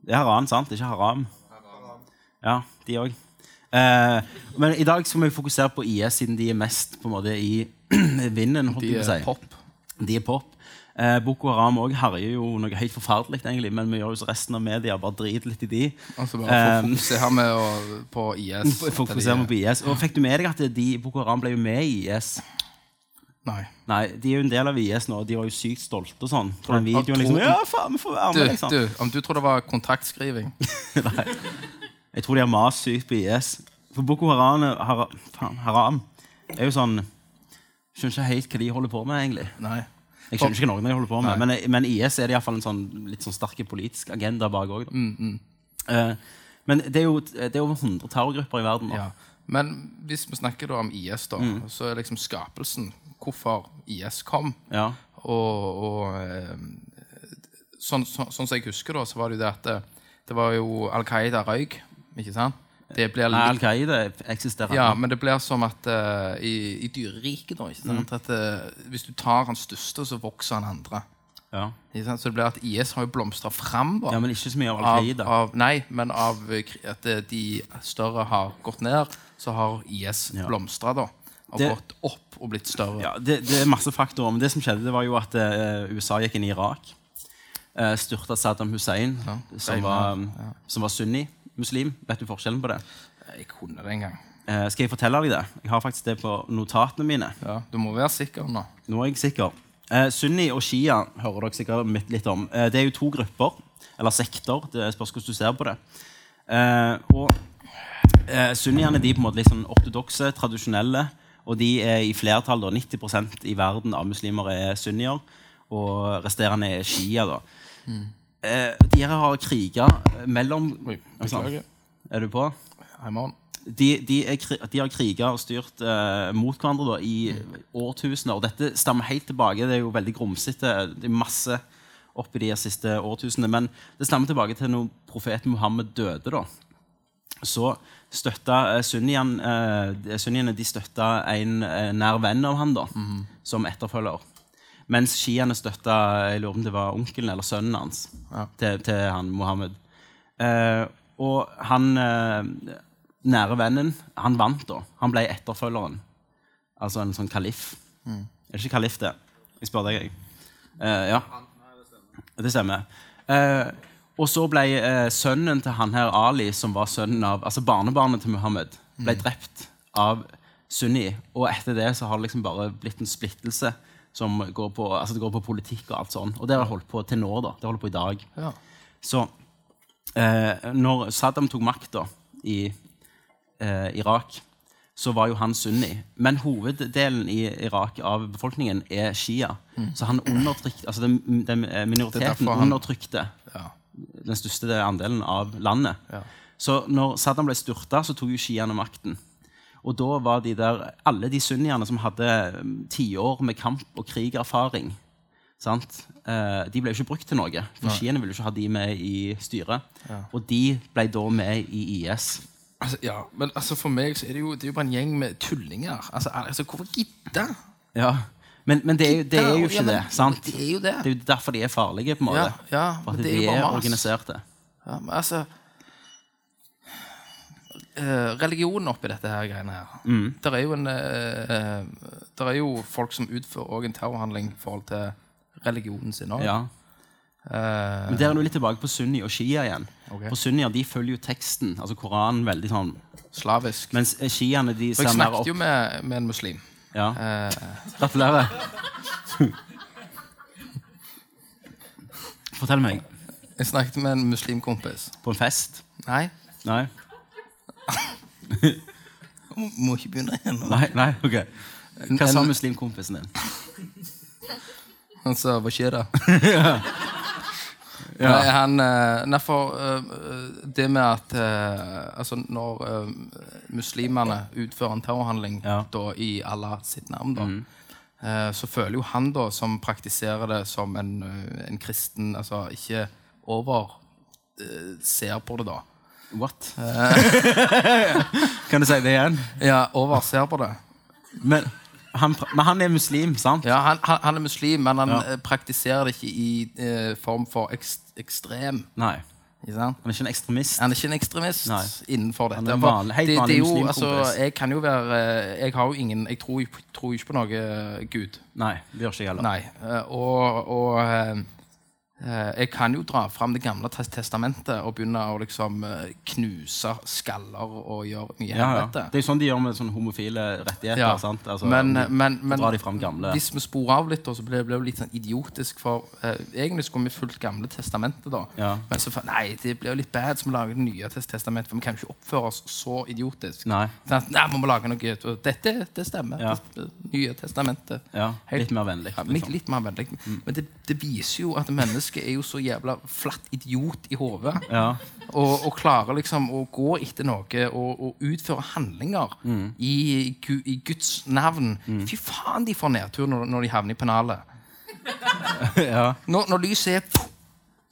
Det er Haram, sant? Ikke Haram. Haram. Ja, de òg. Eh, men i dag skal vi fokusere på IS, siden de er mest på en måte i vinden. holdt de er si. pop. De er pop. Eh, Boko Haram også herjer jo noe helt forferdelig, egentlig, men vi gjør jo så resten av media bare driter litt i de. Altså bare Um, fokusere med på IS. Fokuserer vi på IS. Og fikk du med deg at de, Boko Haram ble jo med i IS? Nei. Nei, de er jo en del av IS nå, og de var jo sykt stolte og sånn. På den Ja, videoen liksom, ja, faen, vi får være Du, med, liksom. du, om du tror det var kontraktskriving Jeg tror de har mast sykt på IS. For Boko Haram, har, Haram er jo sånn Skjønner ikke helt hva de holder på med, egentlig. Nei. Jeg skjønner ikke noe de holder på med, men, men IS er det iallfall en sånn, litt sånn sterk politisk agenda bak òg. Mm, men det er jo det er over 100 terrorgrupper i verden. Ja. Men hvis vi snakker da om IS, da, Mm. så er liksom skapelsen hvorfor IS kom. Ja. Og, og eh, sånn, så, sånn som jeg husker, da, så var det jo det at det, det var jo Al Qaida røyk. Ikke sant? Det blir litt... Al-Qaida eksisterer. ja, men det blir som at uh, i, i dyreriket, da Mm. At, eh, Hvis du tar han største, så vokser han andre. Ja. Så det blir at IS har jo blomstra fram. ja, men ikke så mye av Al-Qaida. av, nei, men av eh, at de større har gått ned, så har IS Ja. blomstra, da. Og Det- gått opp og blitt større. Ja, det, det er masse faktorer. Men det som skjedde, det var jo at uh, USA gikk inn i Irak. Uh, styrta Saddam Hussein, som, var, var, som var sunni-muslim. Vet du forskjellen på det? Jeg kunne det en gang. Eh, skal jeg fortelle deg det? Jeg har faktisk det på notatene mine. Ja, du må være sikker nå. Nå er jeg sikker. Eh, Sunni og Shia hører dere sikkert litt om. Eh, det er jo to grupper, eller sekter. Det spørs hvordan du ser på det. Eh, og eh, Sunniene de er på en måte litt sånn ortodokse, tradisjonelle. Og de er i flertall. da, 90% i verden av muslimer er sunnier. Og resterende er shia. da. Eh, de her har kriga mellom Oi, beklager. Er du på? I'm on. de, de, er, de har kriga og styrt eh, mot hverandre da, i årtusener. Og dette stammer helt tilbake. Det er jo veldig grumsete. Det er masse oppi de siste årtusenene. Men det stammer tilbake til når profeten Muhammed døde. da. Så støtta eh, sunniene, eh, de støtta en eh, nær venn av han da, som etterfølger. Mens skiene støtta jeg lurer om det var onkelen eller sønnen hans til, til han Muhammed. Eh, og han eh, nære vennen, han vant da. Han ble etterfølgeren. Altså en sånn kalif. Er det ikke kalif, det? Jeg spør deg, jeg. Eh, ja. Det stemmer. Eh, og så ble eh, sønnen til han her Ali, som var sønnen av Altså barnebarnet til Muhammed, ble drept av Sunni. Og etter det så har det liksom bare blitt en splittelse som går på, altså det går på politikk og alt sånn. Og det har jeg holdt på til nå, da. Det holder på i dag. Ja. Så eh, når Saddam tok makta i eh, Irak, så var jo han sunni. Men hoveddelen i Irak av befolkningen er shia. Så han undertrykte, altså den, den minoriteten han- undertrykte Ja. den største andelen av landet. Ja. Så når Saddam ble styrta, så tok jo shiaene makten. Og da var de der, alle de sunniene som hadde mm, tiår med kamp og krigerfaring sant? Eh, De ble jo ikke brukt til noe, for skiene ville jo ikke ha de med i styret. Og de ble da med i IS. Altså, ja, men altså for meg så er det jo, det er jo bare en gjeng med tullinger. Altså, altså hvorfor gidde? Ja, Men, men det, er, det er jo ikke Ja, men det. sant? Det er jo det. Det er jo derfor de er farlige, på en måte. Ja, ja, For at det de er er organiserte. Ja, men altså Religionen oppi dette her greiene her. Mm. Der er jo en eh, eh, Der er jo folk som utfører en terrorhandling i forhold til religionen sin òg. Ja. Men der er du litt tilbake på sunni og shia igjen. Okay. For sunnier de følger jo teksten, altså Koranen, veldig sånn Slavisk. Mens eh, shiaene de For jeg opp snakket jo med, med en muslim. Ja. Uh, Gratulerer. Fortell meg. jeg snakket med en muslimkompis. På en fest? Nei, Nei? Må ikke begynne igjen. nå. Nei, nei, ok. Hva sa muslimkompisen din? Han sa 'hva skjer da?' Nei, han eh, Nei, for eh, det med at eh, Altså, når muslimene utfører en terrorhandling Ja. da, i Allah sitt navn, da, mm så føler jo han, da, som praktiserer det som en, en kristen Altså ikke over ser på det, da. What? kan du si det igjen? Ja, overser på det. Men han, men han er muslim, sant? Ja, han, han, han er muslim, men han Ja. eh, praktiserer det ikke i eh, form for ekst, ekstrem. Nei. Han er ikke en ekstremist. Han er ikke en ekstremist Nei. innenfor dette. Er vanlig- det, det er jo, altså, jeg kan jo være eh, Jeg har jo ingen Jeg tror, tror ikke på noe eh, Gud. Nei, det gjør ikke jeg heller. Nei. Eh, Og, og eh, eh, jeg kan jo dra fram Det gamle testamentet og begynne å liksom eh, knuse skaller og gjøre mye Ja, ja. helvete. Det er jo sånn de gjør med sånne homofile rettigheter. Ja. sant? Altså, men, men, men de gamle hvis vi sporer av litt, så blir det litt sånn idiotisk. For eh, egentlig skulle vi fulgt Gamle testamentet, da. Ja. Men så nei, det blir jo litt bad som lager det nye testamentet, for vi kan jo ikke oppføre oss så idiotisk. Nei. Sånn at, nei, må vi lage noe Dette det stemmer. Ja. Det nye testamentet. Ja, Helt- litt mer vennlig. Ja, litt, liksom. litt mer vennlig. Men det, det viser jo at mennesket er jo så jævla flatt idiot i hodet. Ja. Og, og klarer liksom å gå etter noe og, og utføre handlinger Mm. i, i Guds navn. Fy faen, de får nedtur når, når de havner i pennalet. ja. Når, når lyset er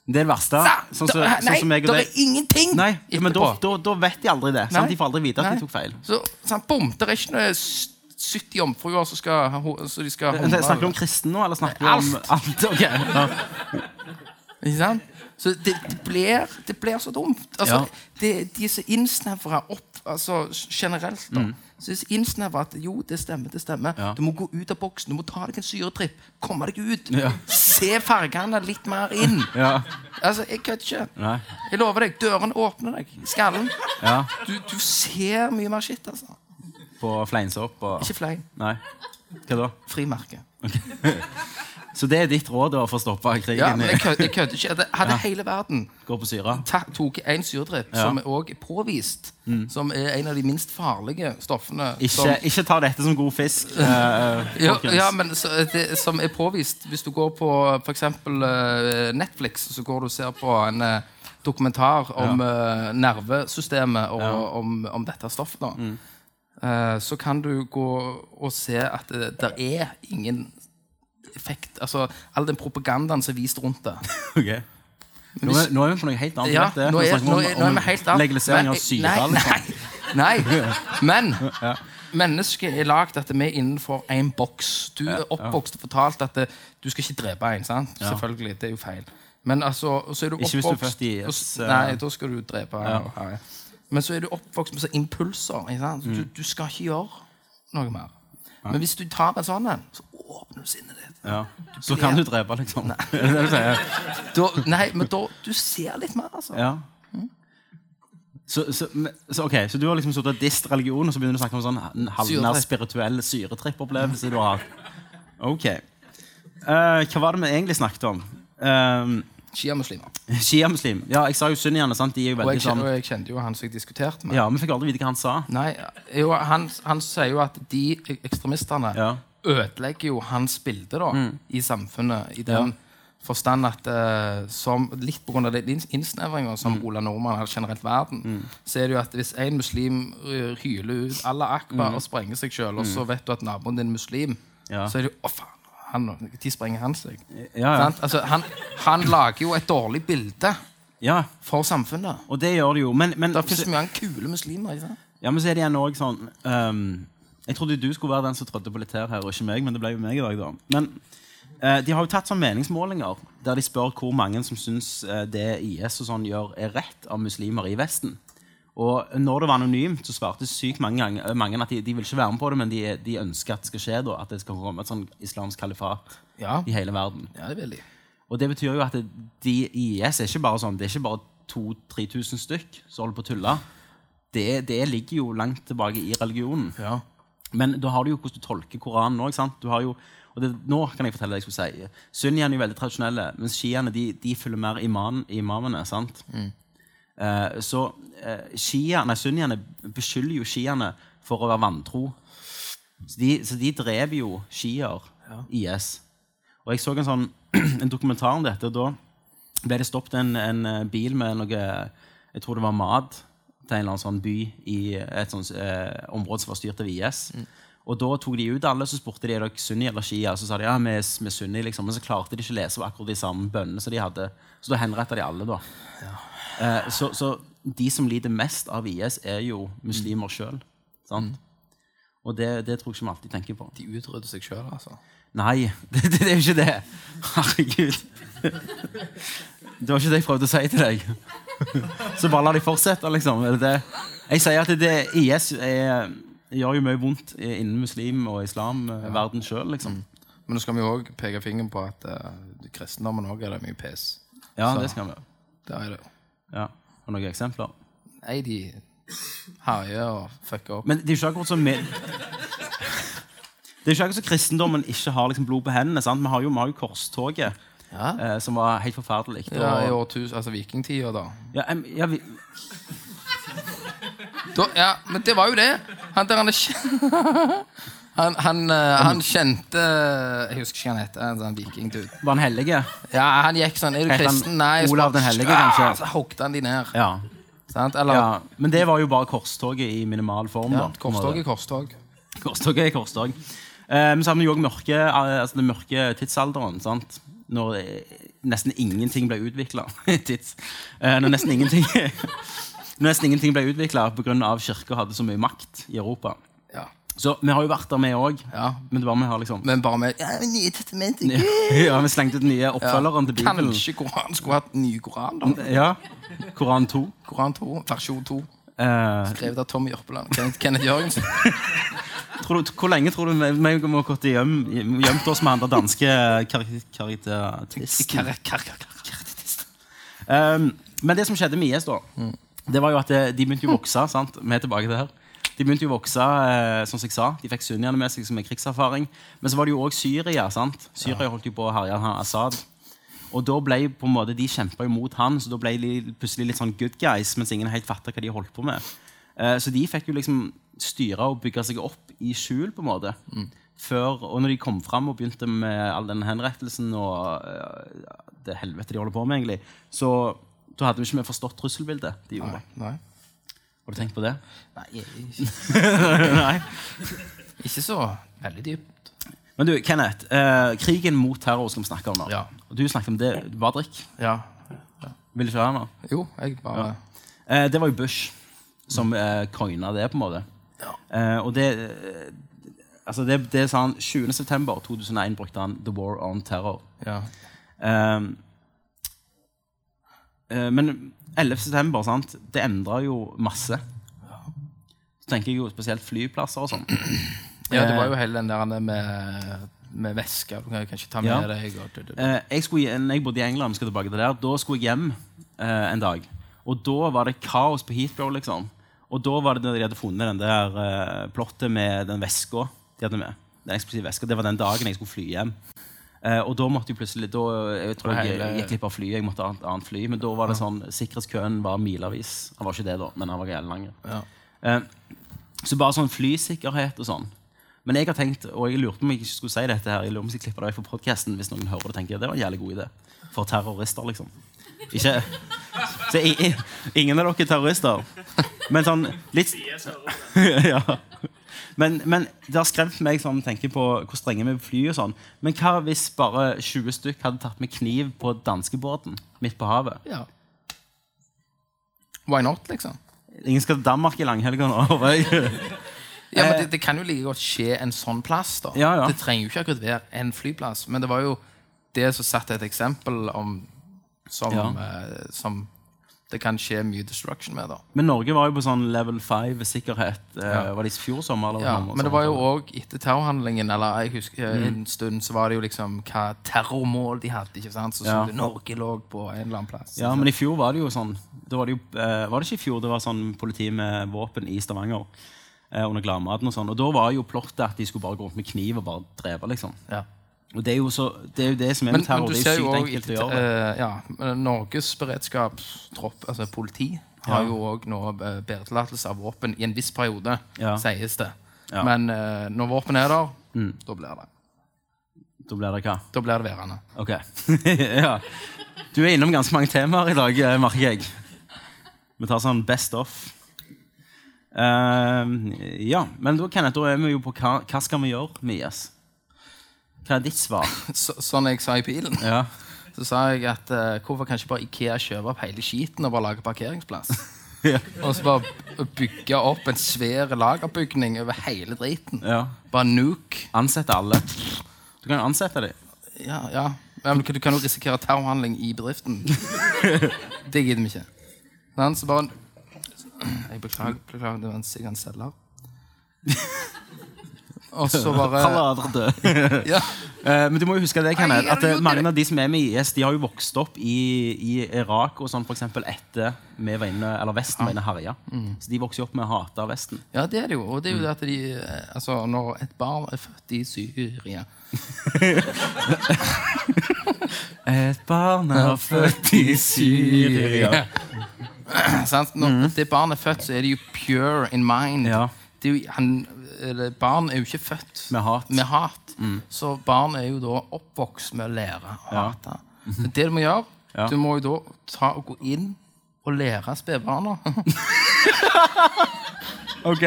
Det er det verste. Sånn som sånn Nei, som jeg og det er ingenting Nei, men da, da, da vet de aldri det. Sant? De får aldri vite at Nei. de tok feil. Så, sant, bom, det er ikke noe 70 jomfruer som skal så de skal humre. Snakker du om kristen nå, eller snakker du om alt? Ok, ja. Ikke sant? Så det, det, blir, det blir så dumt. Altså, Ja. det, de er så innsnevra opp altså, generelt. da. Er så innsnevra at jo, det stemmer, det stemmer. Mm. Ja. Du må gå ut av boksen, du må ta deg en syretripp. Komme deg ut. Ja. Se fargene litt mer inn. Ja. Altså, Jeg kødder ikke. Nei. Jeg lover deg, dørene åpner deg skallen. Ja. Du, du ser mye mer shit, altså. På fleinsopp og Ikke flei. Nei. Hva da? Frimerke. Så det er ditt råd da for å stoppe krigen? Ja, men jeg kødder ikke. Jeg Hadde hele verden Går på syre? ta, tok en syredrypp, Ja. som er også påvist, som er en av de minst farlige stoffene Ikke, som, ikke ta dette som god fisk, Uh, ja, ja, men så, det, som er påvist Hvis du går på f.eks. Uh, Netflix, så går du og ser på en uh, dokumentar om eh, nervesystemet og om, om dette stoffet. Da. Mm. Eh, så kan du gå og se at det der er ingen effekt Altså all den propagandaen som er vist rundt det. Ok. Nå, er, nå er vi på noe helt annet. Ja, nå er, nå er, nå er vi helt annet. Legalisering av syre. Nei, liksom. nei, nei. Men mennesket er lagd at vi er innenfor én boks. Du er oppvokst og fortalt at det, du skal ikke drepe en. sant? Selvfølgelig, det er jo feil. Men altså, så er du Ikke hvis du er oppvokst født i og s- et, eh, Nei, da skal du drepe. Ja. Ja. Men så er du oppvokst med så impulser. Så Mm. Du, du skal ikke gjøre noe mer. Men hvis du tar en sånn en, så åpner du sinnet ditt. Ja. Så kan du drepe, liksom. Det er det du sier. Da, nei, men da Du ser litt mer, altså. Ja. Så, så, så, ok, så du har liksom sittet og dist religion, og så begynner du å snakke om sånn halvnær spirituell syretrippopplevelse du har hatt. Ok. Uh, hva var det vi egentlig snakket om? Uh, Shiamuslimer. Shiamuslim. Ja, jeg sa jo sunniene. sant? De er jo Og veldig jeg, sånn og jeg kjente jo han som jeg diskuterte med. Ja, Vi fikk aldri vite hva han sa. Nei, jo, han, han sier jo at de ekstremistene Ja. ødelegger jo hans bilde da, i samfunnet. I den forstand at uh, som, litt pga. innsnevringa som Ola Nordmann har generelt verden, så er det jo at hvis en muslim eh, hyler ut Allah akbar og sprenger seg sjøl, og så vet du at naboen din er muslim, Ja. så er det jo Å, faen! Når sprenger han seg? Ja, ja. Altså, han, han lager jo et dårlig bilde ja, for samfunnet. og det gjør det jo. Men, men, Det finnes mye kule muslimer. ikke sant? ja, men så er det igjen også sånn um, Jeg trodde du skulle være den som trådte på litt her, og ikke meg, men det ble jo meg i dag. da. Men uh, de har jo tatt sånn meningsmålinger der de spør hvor mange som syns uh, det IS og sånn gjør, er rett av muslimer i Vesten. Og når det var anonymt, så svarte sykt mange, ganger, mange at de, de vil ikke være med på det, men de, de ønsker at det skal skje, da, at det skal komme et sånn islamsk kalifat Ja. i hele verden. Ja, det vil de. Og det betyr jo at det, de IS er ikke bare sånn, det er ikke bare 2000-3000 stykk som holder på å tulle. Det, det ligger jo langt tilbake i religionen. Ja. Men da har du jo hvordan du tolker Koranen òg. Og det, nå kan jeg fortelle hva jeg skulle si. Sunniene er jo veldig tradisjonelle, mens shiaene de, de følger mer iman, imamene. sant? Eh, så eh, shia, nei, sunniene beskylder jo shiaene for å være vantro. Så de, så de drev jo shiaer, IS. Og jeg så en sånn en dokumentar om dette. og Da ble det stoppet en, en eh, bil med noe Jeg tror det var mat til en eller annen sånn by i et sånt eh, område som var styrt av IS. Og da tok de ut alle, så spurte de er dere sunni eller shia. Så sa de ja, vi er, sunni, liksom. Men så klarte de ikke å lese akkurat de samme bønnene som de hadde. Så da henretta de alle, da. Eh, så, så de som lider mest av IS, er jo muslimer sjøl. Og det, det tror jeg ikke vi alltid tenker på. De utrydder seg sjøl, altså. Nei, det, det, det er jo ikke det. Herregud. Det var ikke det jeg prøvde å si til deg. Så bare la de fortsette, liksom. Jeg sier at det, IS er, gjør jo mye vondt innen muslim- og islamverden sjøl, liksom. Men nå skal vi òg peke fingeren på at uh, kristendommen òg er det mye pes. Ja, Så- det skal vi. Det er det. Ja. Og noen eksempler? Nei, de herjer og fucker opp. Men det er jo ikke akkurat som vi Det er ikke akkurat som kristendommen ikke har liksom blod på hendene. sant? Vi har jo, vi har jo korstoget, Ja. eh, som var helt forferdelig. Ja, I år årtus, altså vikingtida, da. ja, em, ja, vi, da. Ja, men det var jo det. Han der han er kj- Han, han, eh, han kjente Jeg husker ikke hva han heter. En sånn vikingdude. var han hellige? Ja, han gikk sånn Er du kristen? Nei. Olav den hellige, kanskje? Så hogde han de ned. Ja. Sant? Eller ja. Men det var jo bare korstoget i minimal form. ja, da, korstog er korstog. Korstoget er korstog. Eh, men så har vi jo mørke, eh, altså den mørke tidsalderen. sant? Når eh, nesten ingenting ble utvikla. Eh, når nesten ingenting Når nesten ingenting ble utvikla pga. kirka hadde så mye makt i Europa. Ja. Så vi har jo vært der, vi òg. ja. Men det var vi har liksom Men bare med ja, men Nye testamentet. Ja, Vi slengte ut nye oppfølgeren til Bibelen. Kanskje Koran skulle hatt ny Koran, da. Ja, Koran 2. Koran 2, versjon 2. Uh, Skrevet av Tommy Jørpeland. Kenneth, Kenneth Jørgensen. tror du, hvor lenge tror du vi, har må ha gått i hjem, gjemt oss med han der danske kar karakteratisten? Kar- kar- Um, men det som skjedde med IS, da, det var jo at det, de begynte å vokse. sant? Vi er tilbake til det her. De begynte jo å vokse, eh, som jeg sa. De fikk sunniene med seg som en krigserfaring. Men så var det jo òg Syria. sant? Syria holdt jo på å herje Assad. Og da ble på en måte, De kjempa jo mot han, så da ble de plutselig litt sånn good guys, mens ingen helt fatta hva de holdt på med. Eh, så de fikk jo liksom styre og bygge seg opp i skjul, på en måte. Før, og når de kom fram og begynte med all den henrettelsen og uh, det helvete de holder på med, egentlig, så da hadde vi ikke forstått trusselbildet de gjorde. Nei, Nei. Har du tenkt på det? Nei, ikke, Nei. ikke så veldig dypt. Men du, Kenneth, eh, krigen mot terror skal vi snakke om nå. Ja. Og du snakket om det. Bare drikk. Ja. Vil du ikke høre nå? Jo, jeg bare Eh, det var jo Bush som eh, coina det, på en måte. Eh, og det eh, Altså, det, det sa han 20. september 2001 brukte han The War on Terror. Ja. Eh, eh, men 11. september, sant, det endra jo masse. Så tenker jeg jo spesielt flyplasser og sånn. ja, det var jo hele den der med, med væske. Du kan kanskje ta med Ja. deg og, Eh, jeg, skulle, når jeg bodde i England, skal tilbake til der, da skulle jeg hjem eh, en dag. Og da var det kaos på Heathrow, liksom. Og da var det de hadde funnet den der eh, plottet med den veska de hadde med. Den eksplosive veska. Det var den dagen jeg skulle fly hjem. Eh, og da måtte jeg plutselig da, Jeg tror jeg Hele- gikk glipp av flyet. Jeg måtte ha et annet fly. Men da var det sånn sikkerhetskøen var milevis. Han var ikke det, da, men han var jævlig lang. Ja. Eh, så bare sånn flysikkerhet og sånn. Men jeg har tenkt, og jeg lurte på om jeg ikke skulle si dette her, jeg lurer om jeg skal klippe det vekk fra podcasten hvis noen hører det tenker jeg, det var en jævlig god idé. For terrorister, liksom. Ikke, så i, i, ingen av dere er terrorister. Men sånn litt ja. Men, men det har skremt meg som tenker på hvor strenge vi er på fly og sånn. Men hva hvis bare 20 stykk hadde tatt med kniv på danskebåten midt på havet? ja. Why not, liksom? Ingen skal til Danmark i langhelga nå. Ja, men det, det kan jo like godt skje en sånn plass. da Ja, ja. Det trenger jo ikke akkurat være en flyplass. Men det var jo det som satte et eksempel om som, Ja. eh, som det kan skje mye destruction med. da Men Norge var jo på sånn level 5 sikkerhet. Eh, Ja. Var det i fjor sommer? Eller Ja, men det var jo òg etter terrorhandlingen Eller jeg husker Mm. eh, en stund så var det jo liksom hva terrormål de hadde. ikke sant? Så, så Ja. det Norge lå på en eller annen plass. Ja, men i fjor var det jo sånn da var, det jo, eh, var det ikke i fjor det var sånn politi med våpen i Stavanger? Under gladmaten og sånn. Og da var jo plottet at de skulle bare gå rundt med kniv og bare drepe, liksom. Ja. Og det er jo, så, det, er jo det som er med terror. men du det ser er jo enkelt å gjøre uh, ja, Norges beredskapstropp, altså politi, har Ja. jo òg nå eh, bæretillatelse av våpen i en viss periode, Ja. sies det. Ja. Mm. Men uh, når våpen er der, da blir det Da blir det hva? Da blir det værende. Ok. ja. Du er innom ganske mange temaer i dag, merker jeg. Vi tar sånn best of. Uh, ja, men da, Kenneth, da er vi jo på hva, hva skal vi gjøre med IS? Hva er ditt svar? Så, sånn jeg sa i bilen, Ja. så sa jeg at eh, hvorfor kan ikke bare Ikea kjøpe opp hele skiten og bare lage parkeringsplass? Ja. Og så bare bygge opp en svær lagerbygning over hele driten. ja. Bare nuke. Ansette alle. Du kan jo ansette dem. Ja, ja. Men du kan jo risikere terrorhandling i bedriften. Det gidder vi ikke. Sånn, så bare Jeg beklager, beklager det var en selger. Og så bare ja. Eh, men du må jo huske det, Kenneth, at eh, mange av de som er med i IS, de har jo vokst opp i, i Irak og sånn, for etter vi var inne, eller Vesten var inne herja. Mm. Så de vokser jo opp med å hate Vesten. ja, det er det jo. Og det er jo det at de eh, Altså, når et barn er født i Syria Et barn er født i Syria. Sant? Når det barnet er født, så er det jo pure in mind. Ja. Det er jo, han, eller, barn er jo ikke født Med hat. Mm. med hat. Så barn er jo da oppvokst med å lære å Ja. hate. Men det du må gjøre, Ja. du må jo da ta og gå inn og lære spedbarna Ok.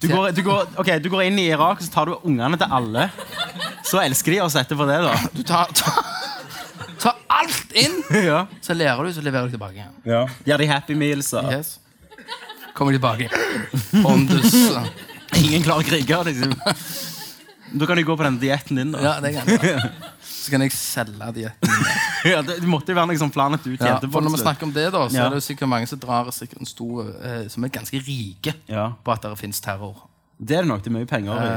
Du går, du, går, okay, du går inn i Irak og så tar du ungene til alle. Så elsker de oss etterpå det, da. Du tar, tar, tar alt inn, Ja. så lærer du, så leverer du tilbake igjen. Gir de Happy Meals. Yes. Kommer tilbake. Pondus. Ingen klarer å krige. Liksom. Da kan de gå på den dietten din. da. Ja, det kan jeg. Så kan jeg selge dietten. Ja, det, det måtte jo være noe sånn plan at du Ja, for på når vi snakker om det, da, så Ja. er det jo sikkert mange som drar sikkert en stor eh, Som er ganske rike Ja. på at det fins terror. Det er det nok. Det er mye penger i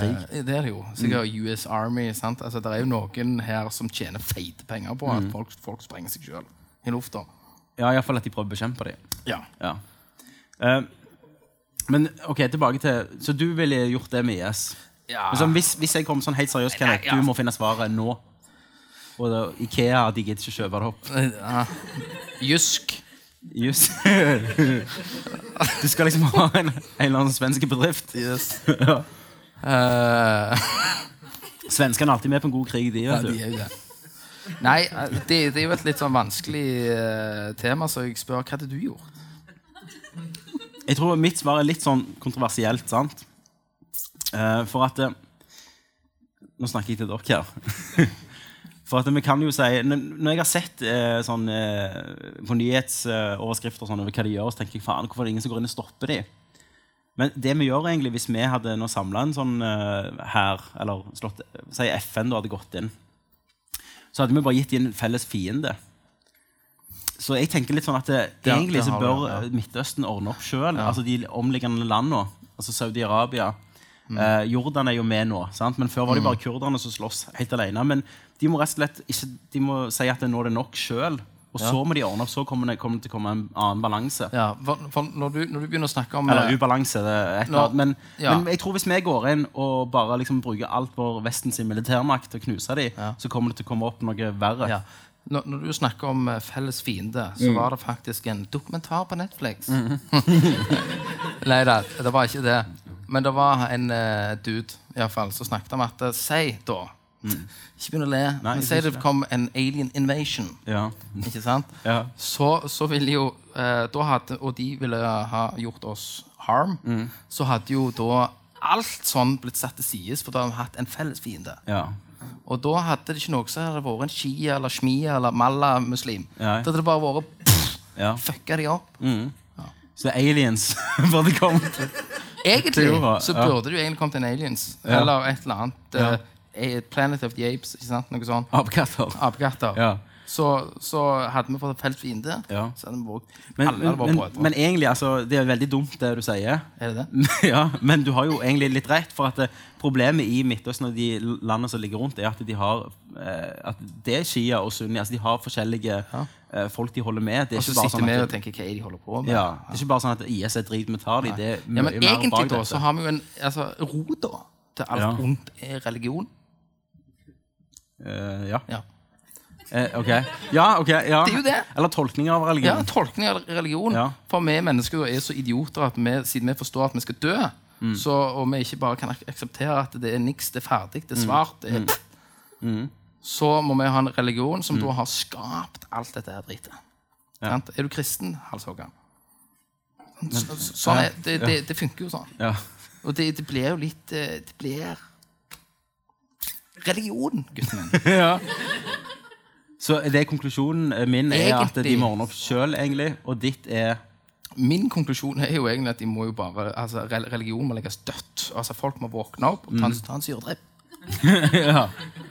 krig. Eh, det er det jo. Sikkert US Army. Sant? Altså, det er jo noen her som tjener feite penger på Mm. at folk, folk sprenger seg sjøl i lufta. Ja, Iallfall at de prøver å bekjempe dem. Ja. Ja. Eh, men ok, tilbake til Så du ville gjort det med IS? Ja. Men sånn, hvis, hvis jeg kom sånn helt seriøst, Kenneth, ja. du må finne svaret nå. Og da, Ikea de gidder ikke kjøpe det opp. Ja. Jusk. Just. du skal liksom ha en, en eller annen svensk bedrift. ja. uh... Svenskene er alltid med på en god krig, de. ja, vet de du. er det. Nei, eh, det, det er jo et litt sånn vanskelig uh, tema, så jeg spør hva hadde du gjort? Jeg tror mitt svar er litt sånn kontroversielt, sant? Eh, for at eh, Nå snakker jeg til dere her. for at vi kan jo si Når jeg har sett eh, sånn, eh, på nyhetsoverskrifter sånn, over hva de gjør, så tenker jeg faen, hvorfor er det ingen som går inn og stopper de? Men det vi gjør egentlig, hvis vi hadde nå samla en sånn eh, her, eller slått, si FN da hadde gått inn, så hadde vi bare gitt dem en felles fiende. Så jeg tenker litt sånn at det, det, egentlig så bør ja. eh, Midtøsten ordne opp sjøl. Altså de omliggende landene. Altså Saudi-Arabia. Mm. Eh, Jordan er jo med nå, sant? men før var det bare kurderne som slåss helt alene. Men de må rett og slett ikke, de må si at nå er det nok sjøl. Og så må de ordne opp, så kommer det, kommer til å komme en annen balanse. Ja, for, for når, du, når du begynner å snakke om Eller eh, ubalanse. Det er et eller annet. Men, ja. men jeg tror hvis vi går inn og bare liksom bruker alt vår Vestens militærmakt til å knuse dem, Ja. så kommer det til å komme opp noe verre. ja. Når, når du snakker om eh, felles fiende, så var det faktisk en dokumentar på Netflix. Nei da, det var ikke det. Men det var en uh, dude i fall, som snakket om at eh, Si, da Ikke begynn å le. Nei, men si det det. kom en alien invasion. Ja. Ikke sant? Ja. Så, så ville jo uh, da hadde, Og de ville ha gjort oss harm. Mm. Så hadde jo da alt sånn blitt satt til side, for da hadde vi hatt en felles fiende. Ja. Og da hadde det ikke noe som hadde vært en shia eller shmia eller malla-muslim. Da hadde det bare vært pff, Ja. fucka de opp. Så aliens burde kommet. Egentlig så burde det jo egentlig kommet en aliens. Ja. Eller et eller annet. Ja. eh, Planet of the Apes. ikke sant? Noe sånt. Apekatter. Så, så hadde vi fått felt fiende. Ja. Så hadde vi Men, alle hadde vært men, men egentlig, altså, det er veldig dumt det du sier. Er det det? ja, men du har jo egentlig litt rett. For at problemet i Midtøsten og de landene som ligger rundt, er at de har eh, at det er Shia og Sunni. Altså, de har forskjellige ja. folk de holder med. Det Og så ikke bare sitter sånn vi og tenker hva er de holder på med. ja, det er ikke bare sånn at IS er drit, vi tar dem. Det Ja, men egentlig da, så har vi jo en altså, Rota til alt Ja. ondt er religion. Uh, ja. Ja. Eh, ok. Ja, ok. Ja. Det er jo det. Eller tolkning av religion. Ja, tolkning av religion. Ja. For vi mennesker er så idioter at vi, siden vi forstår at vi skal dø, Mm. så, og vi ikke bare kan ak akseptere at det er niks, det er ferdig, det er Mm. svart det er, Så må vi ha en religion som Mm. da har skapt alt dette her dritet. Ja. Er du kristen, halshogger? Så, så, sånn er, det, det, det funker jo sånn. Ja. Og det, det blir jo litt eh, Det blir religion, gutten min. ja. Så det er konklusjonen eh, min er at de må ordne opp sjøl, egentlig. Og ditt er Min konklusjon er jo egentlig at de må jo bare, altså, religion må legges dødt. Altså, Folk må våkne opp og ta en, ta en syredripp. ja.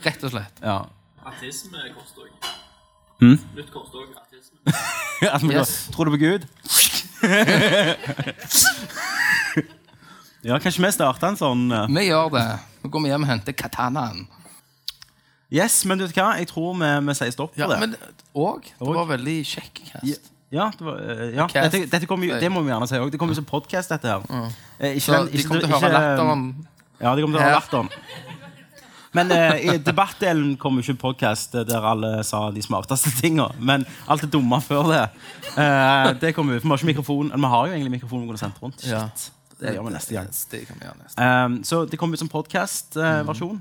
Rett og slett. ja. Artisme korstog. Hmm? Nytt korstog, artisme. At Yes. Tror du på Gud? ja, kanskje vi starter en sånn uh... Vi gjør det. Nå går vi hjem og henter katanaen. Yes, men du vet hva? Jeg tror vi, vi sier stopp for Ja, det. men, òg det Og? var veldig kjekk cast. Ja, det, var, eh, ja. Cast. Dette, dette kommer jo, det må vi gjerne si òg. Det kommer jo som podkast, dette her. Eh, ikke Så den- de ikke- kommer til å høre ikke- latteren. Ja, de kommer til å høre Her. latteren. Men eh, i debattdelen kom jo ikke podkast der alle sa de smarteste tinga. Men alt det dumme før det, eh, det kommer ut. Vi har ikke mikrofon. Eller vi har jo egentlig mikrofon vi kunne sendt rundt. Shit. Ja. Det gjør vi neste gang. Det kan vi gjøre neste. Um, så det kommer ut som podkast-versjon.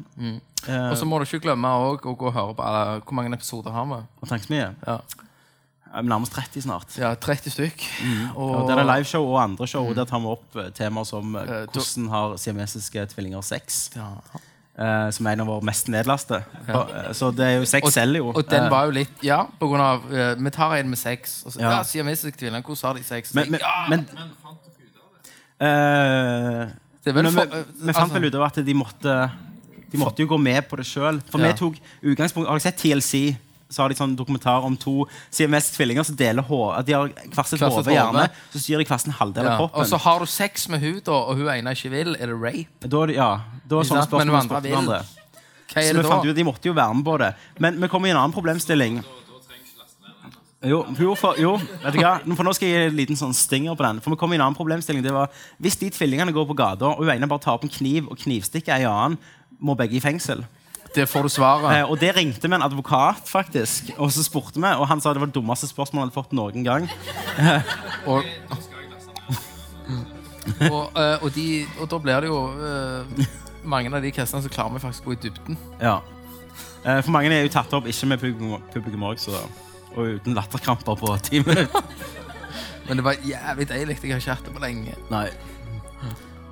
Og så må du ikke glemme å gå og høre på alle, hvor mange episoder har vi. og tankesmie. Ja. Vi nærmer Nærmest 30 snart. ja, 30 stykk. Og der er liveshow og andre show. og Der tar vi opp eh, temaer som eh, Eh, hvordan har siamesiske tvillinger sex. Ja. Uh, som er en av våre mest nedlaste. Eh, Så det er jo sex selger jo. Og den var jo litt Ja, på grunn av uh, Vi tar en med sex. Og så, Ja. ja, siamesiske tvillinger. Hvordan har de sex? men, men, ja, men eh, men vi, vi fant altså- vel ut av at de måtte De måtte jo gå med på det sjøl. For Ja. vi tok utgangspunkt Har dere sett TLC? Så har de sånn dokumentar om to siamesiske tvillinger som deler hår. De har Hvert hode, gjerne. hode. Så styrer de sin halvdel ja. av kroppen. Og så har du sex med hun da, og hun ene ikke vil. Er det rape? Da ja, da er sånne spørsmål Men andre vil. Hva er det Så vi da? fant ut, De måtte jo være med på det. Men vi kommer i en annen problemstilling. Jo, for, jo, vet du hva? For nå skal jeg gi en liten sånn stinger på den. For vi kom i en annen problemstilling. Det var, Hvis de tvillingene går på gata, og hun ene bare tar opp en kniv og knivstikker ei annen, må begge i fengsel. Det får du svaret. Eh, og det ringte vi en advokat, faktisk. Og så spurte vi, og han sa det var det dummeste spørsmålet han hadde fått noen gang. Og, og, eh, og, de, og da blir det jo eh, Mange av de castene så klarer vi faktisk å gå i dybden. Ja. Eh, for mange er jo tatt opp ikke med publikum òg, så Og uten latterkramper på ti minutter. Men det var jævlig deilig. Jeg har ikke hatt det på lenge. Nei.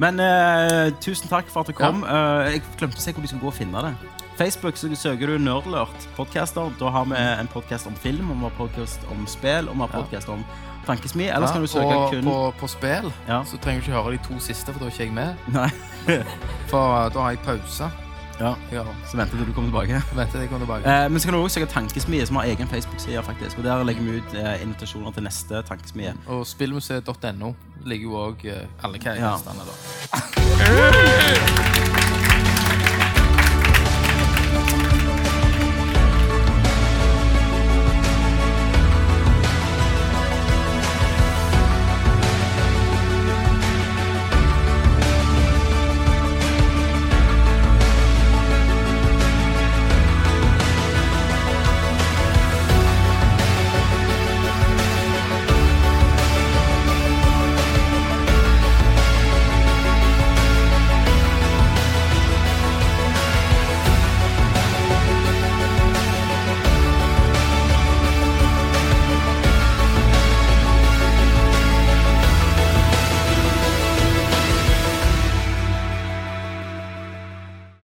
Men eh, tusen takk for at du kom. Eh, jeg glemte å se hvor du skal gå og finne det. Facebook så søker du Nerdlert podcaster. Da har vi en podkast om film, og vi har podkast om spill, og vi har podkast om tankesmi. Ellers så kan du søke og kun på, på spill Ja. så trenger du ikke høre de to siste, for da er ikke jeg med. Nei. For eh, da har jeg pause. Ja, Ja, Så venter til du kommer tilbake. Venter til jeg kommer tilbake. Eh, men så kan du også søke Tankesmie, som har egen Facebook-side. faktisk Og Der legger vi ut eh, invitasjoner til neste Tankesmie. Og spillmuseet.no ligger jo òg alle Ja. castene der.